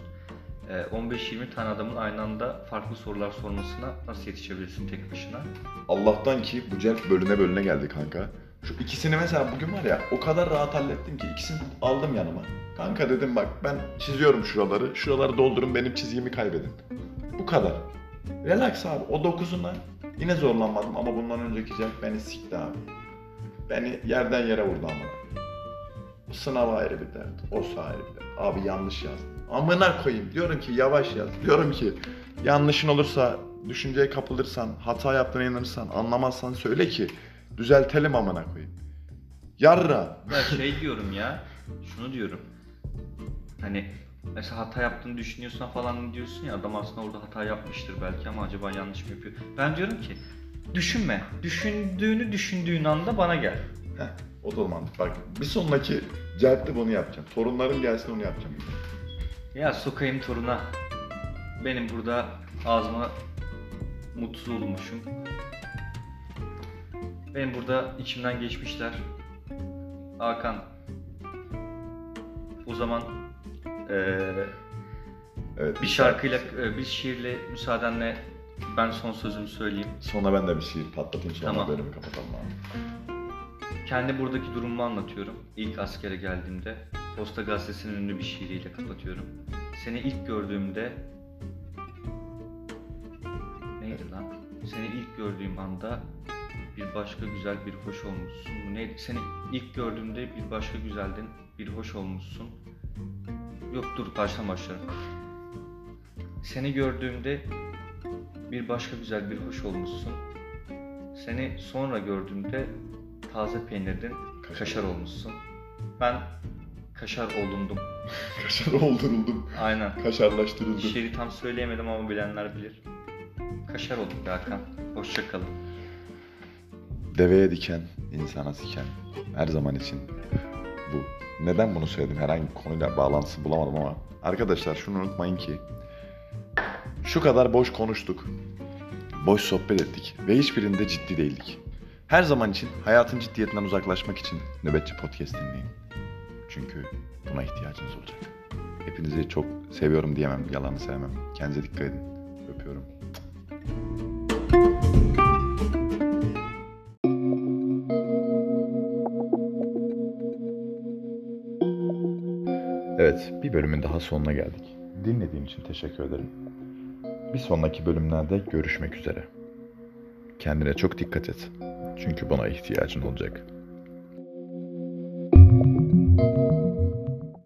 Speaker 2: Ee, 15-20 tane adamın aynı anda farklı sorular sormasına nasıl yetişebilirsin tek başına?
Speaker 1: Allah'tan ki bu celp bölüne bölüne geldi kanka. Şu ikisini mesela bugün var ya o kadar rahat hallettim ki ikisini aldım yanıma. Kanka dedim bak ben çiziyorum şuraları. Şuraları doldurun benim çizgimi kaybedin. Bu kadar. Relax abi. O dokuzuna yine zorlanmadım ama bundan önceki celp beni sikti abi. Beni yerden yere vurdu ama. O sınav ayrı bir dert. O ayrı bir dert. Abi yanlış yazdım. Amına koyayım. Diyorum ki yavaş yaz. Diyorum ki yanlışın olursa, düşünceye kapılırsan, hata yaptığına inanırsan, anlamazsan söyle ki düzeltelim amına koyayım. Yarra.
Speaker 2: Ya şey diyorum ya, şunu diyorum. Hani mesela hata yaptığını düşünüyorsan falan diyorsun ya adam aslında orada hata yapmıştır belki ama acaba yanlış mı yapıyor? Ben diyorum ki düşünme. Düşündüğünü düşündüğün anda bana gel.
Speaker 1: Heh, o da mantık. Bak bir sonraki celpte bunu yapacağım. Torunlarım gelsin onu yapacağım.
Speaker 2: Ya sokayım toruna. Benim burada ağzıma mutsuz olmuşum. Benim burada içimden geçmişler. Hakan. O zaman eee,
Speaker 1: Evet.
Speaker 2: bir şarkıyla, bir şiirle müsaadenle ben son sözümü söyleyeyim.
Speaker 1: Sonra ben de bir şiir patlatayım sonra
Speaker 2: Tamam.
Speaker 1: bölümü kapatalım abi.
Speaker 2: Kendi buradaki durumumu anlatıyorum. İlk askere geldiğimde Posta Gazetesi'nin ünlü bir şiiriyle kapatıyorum. Seni ilk gördüğümde neydi lan? Seni ilk gördüğüm anda bir başka güzel bir hoş olmuşsun. Bu neydi? Seni ilk gördüğümde bir başka güzeldin, bir hoş olmuşsun. Yok dur baştan başlarım. Seni gördüğümde bir başka güzel bir hoş olmuşsun. Seni sonra gördüğümde taze peynirdin, kaşar olmuşsun. Ben kaşar olundum. [laughs]
Speaker 1: Kaşar olduruldum.
Speaker 2: Aynen.
Speaker 1: Kaşarlaştırıldım.
Speaker 2: Şiiri tam söyleyemedim ama bilenler bilir. Kaşar olduk Hakan. Hoşça kalın.
Speaker 1: Deveye diken, insana siken. Her zaman için bu. Neden bunu söyledim? Herhangi bir konuyla bağlantısı bulamadım ama. Arkadaşlar şunu unutmayın ki şu kadar boş konuştuk. Boş sohbet ettik ve hiçbirinde ciddi değildik. Her zaman için hayatın ciddiyetinden uzaklaşmak için Nöbetçi Podcast dinleyin. Çünkü buna ihtiyacınız olacak. Hepinizi çok seviyorum diyemem, yalanı sevmem. Kendinize dikkat edin. Öpüyorum. Evet, bir bölümün daha sonuna geldik. Dinlediğin için teşekkür ederim. Bir sonraki bölümlerde görüşmek üzere. Kendine çok dikkat et. Çünkü buna ihtiyacın olacak.